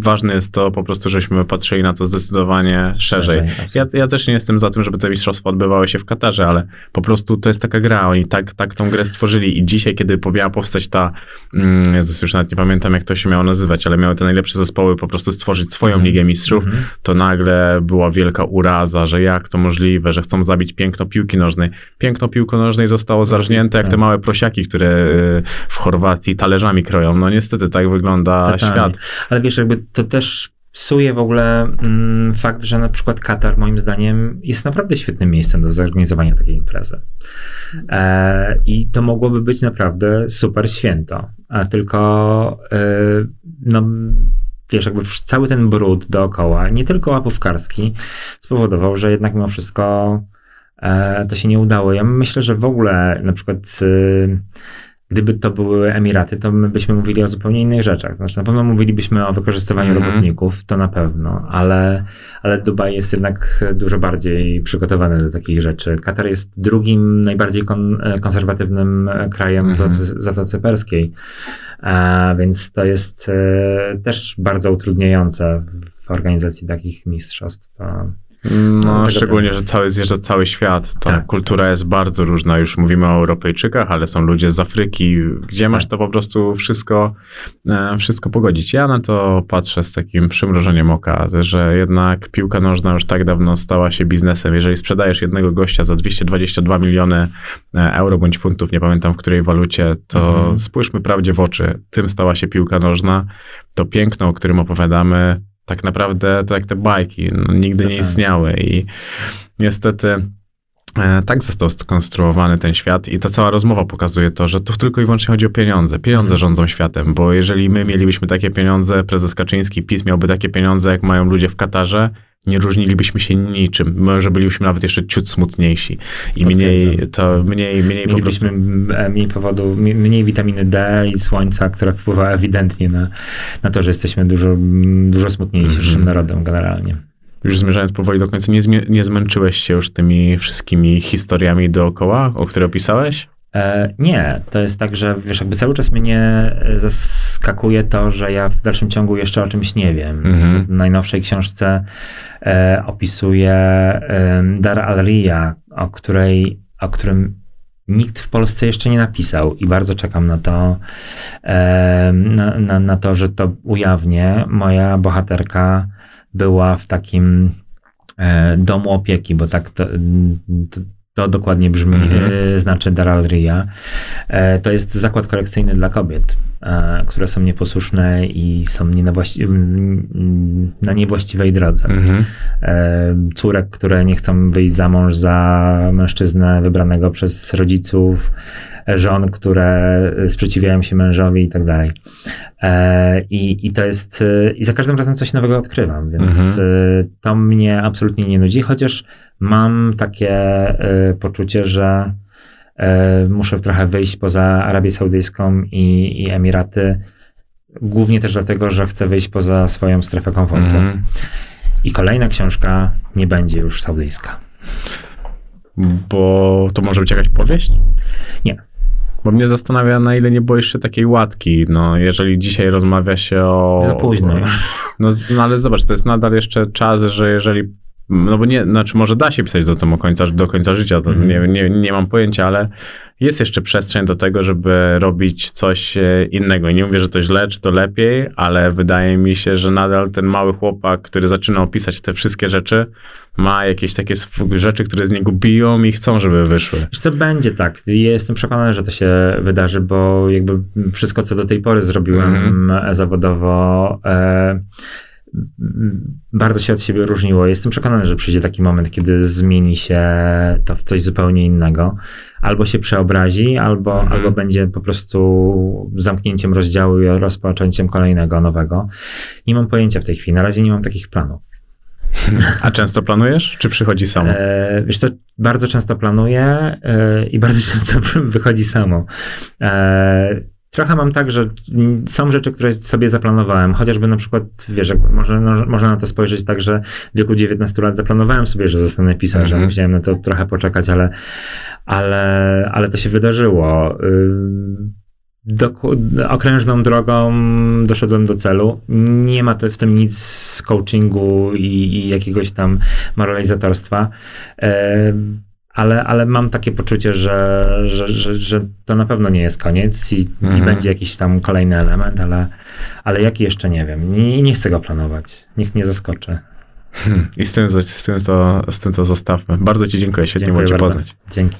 ważne jest to po prostu, żebyśmy patrzyli na to zdecydowanie szerzej. Ja, ja też nie jestem za tym, żeby te mistrzostwa odbywały się w Katarze, ale po prostu to jest taka gra, oni tak, tak tą grę stworzyli i dzisiaj, kiedy miała powstać ta, mm, Jezus, już nawet nie pamiętam jak to się miało nazywać, ale miały te najlepsze zespoły po prostu stworzyć swoją Mhm. Ligę Mistrzów, Mhm. to nagle była wielka uraza, że jak to możliwe, że chcą zabić piękno piłki nożnej. Piękno piłki nożnej zostało zarżnięte jak te tak. małe prosiaki, które y, w Chorwacji talerzami kroją. No niestety tak wygląda Totalnie. świat. Ale wiesz, jakby to też psuje w ogóle mm, fakt, że na przykład Katar moim zdaniem jest naprawdę świetnym miejscem do zorganizowania takiej imprezy. E, I to mogłoby być naprawdę super święto. A tylko e, no wiesz, jakby cały ten brud dookoła, nie tylko łapówkarski, spowodował, że jednak mimo wszystko e, to się nie udało. Ja myślę, że w ogóle na przykład y, gdyby to były Emiraty, to my byśmy mówili o zupełnie innych rzeczach. Znaczy, na pewno mówilibyśmy o wykorzystywaniu Mhm. robotników, to na pewno, ale, ale Dubaj jest jednak dużo bardziej przygotowany do takich rzeczy. Katar jest drugim najbardziej kon, konserwatywnym krajem Mhm. w Zatoce- Zatoce Perskiej, a, więc to jest e, też bardzo utrudniające w organizacji takich mistrzostw. A, No, szczególnie, że cały, zjeżdża cały świat. Ta Tak. kultura jest bardzo różna. Już mówimy o Europejczykach, ale są ludzie z Afryki, gdzie masz Tak. to po prostu wszystko, e, wszystko pogodzić. Ja na to patrzę z takim przymrożeniem oka, że jednak piłka nożna już tak dawno stała się biznesem. Jeżeli sprzedajesz jednego gościa za 222 miliony e, euro bądź funtów, nie pamiętam w której walucie, to Mhm. spójrzmy prawdzie w oczy. Tym stała się piłka nożna. To piękno, o którym opowiadamy, tak naprawdę to jak te bajki, no, nigdy nie istniały i niestety tak został skonstruowany ten świat i ta cała rozmowa pokazuje to, że tu tylko i wyłącznie chodzi o pieniądze. Pieniądze Mhm. rządzą światem, bo jeżeli my mielibyśmy takie pieniądze, prezes Kaczyński, PiS miałby takie pieniądze, jak mają ludzie w Katarze, nie różnilibyśmy się niczym. Może bylibyśmy nawet jeszcze ciut smutniejsi i mniej, to mniej, mniej prostu... E, mniej powodu, mniej witaminy D i słońca, która wpływa ewidentnie na, na to, że jesteśmy dużo, mm, dużo smutniejszym Mhm. narodem generalnie. Już zmierzając powoli do końca, nie, nie zmęczyłeś się już tymi wszystkimi historiami dookoła, o które opisałeś? E, nie, to jest tak, że wiesz, jakby cały czas mnie e, zaskakuje to, że ja w dalszym ciągu jeszcze o czymś nie wiem. Mhm. W najnowszej książce e, opisuje e, Dar al-Riya, o, której, o którym nikt w Polsce jeszcze nie napisał i bardzo czekam na to, na, na, na to, że to ujawnię. Moja bohaterka była w takim e, domu opieki, bo tak to, to, to dokładnie brzmi, Mhm. e, znaczy Daralria. E, to jest zakład korekcyjny dla kobiet, e, które są nieposłuszne i są nie na, właści- na niewłaściwej drodze. Mhm. E, córek, które nie chcą wyjść za mąż za mężczyznę wybranego przez rodziców, żon, które sprzeciwiają się mężowi i tak dalej. I, I to jest, i za każdym razem coś nowego odkrywam, więc Mhm. e, to mnie absolutnie nie nudzi, chociaż mam takie poczucie, że e, muszę trochę wyjść poza Arabię Saudyjską i, i Emiraty, głównie też dlatego, że chcę wyjść poza swoją strefę komfortu. Mhm. I kolejna książka nie będzie już saudyjska. Bo to może być jakaś powieść? Nie. Bo mnie zastanawia, na ile nie było jeszcze takiej łatki. No, jeżeli dzisiaj rozmawia się o. Za późno. No, no ale zobacz, to jest nadal jeszcze czas, że jeżeli. No bo nie, znaczy może da się pisać do, tego końca, do końca życia, to Mhm. nie, nie, nie mam pojęcia, ale jest jeszcze przestrzeń do tego, żeby robić coś e, innego. Nie mówię, że to źle, czy to lepiej, ale wydaje mi się, że nadal ten mały chłopak, który zaczyna opisać te wszystkie rzeczy, ma jakieś takie rzeczy, które z niego biją i chcą, żeby wyszły. Co, będzie tak. Jestem przekonany, że to się wydarzy, bo jakby wszystko, co do tej pory zrobiłem Mhm. zawodowo, e, bardzo się od siebie różniło. Jestem przekonany, że przyjdzie taki moment, kiedy zmieni się to w coś zupełnie innego. Albo się przeobrazi, albo, Mhm. albo będzie po prostu zamknięciem rozdziału i rozpoczęciem kolejnego, nowego. Nie mam pojęcia w tej chwili. Na razie nie mam takich planów. A często planujesz, czy przychodzi samo? E, wiesz co, bardzo często planuję e, i bardzo (laughs) często wychodzi samo. E, trochę mam tak, że są rzeczy, które sobie zaplanowałem, chociażby na przykład, wiesz, może, no, można na to spojrzeć tak, że w wieku 19 lat zaplanowałem sobie, że zostanę pisarzem. Mhm. Musiałem na to trochę poczekać, ale, ale, ale to się wydarzyło. Doku- okrężną drogą doszedłem do celu. Nie ma w tym nic z coachingu i, i jakiegoś tam moralizatorstwa. Ale, ale mam takie poczucie, że, że, że, że to na pewno nie jest koniec i, i Mhm. będzie jakiś tam kolejny element, ale, ale jaki jeszcze nie wiem. Nie, nie chcę go planować. Niech mnie zaskoczy. I z tym, z tym, to, z tym to zostawmy. Bardzo Ci dziękuję, świetnie Dziękuję było Cię bardzo. poznać. Dzięki.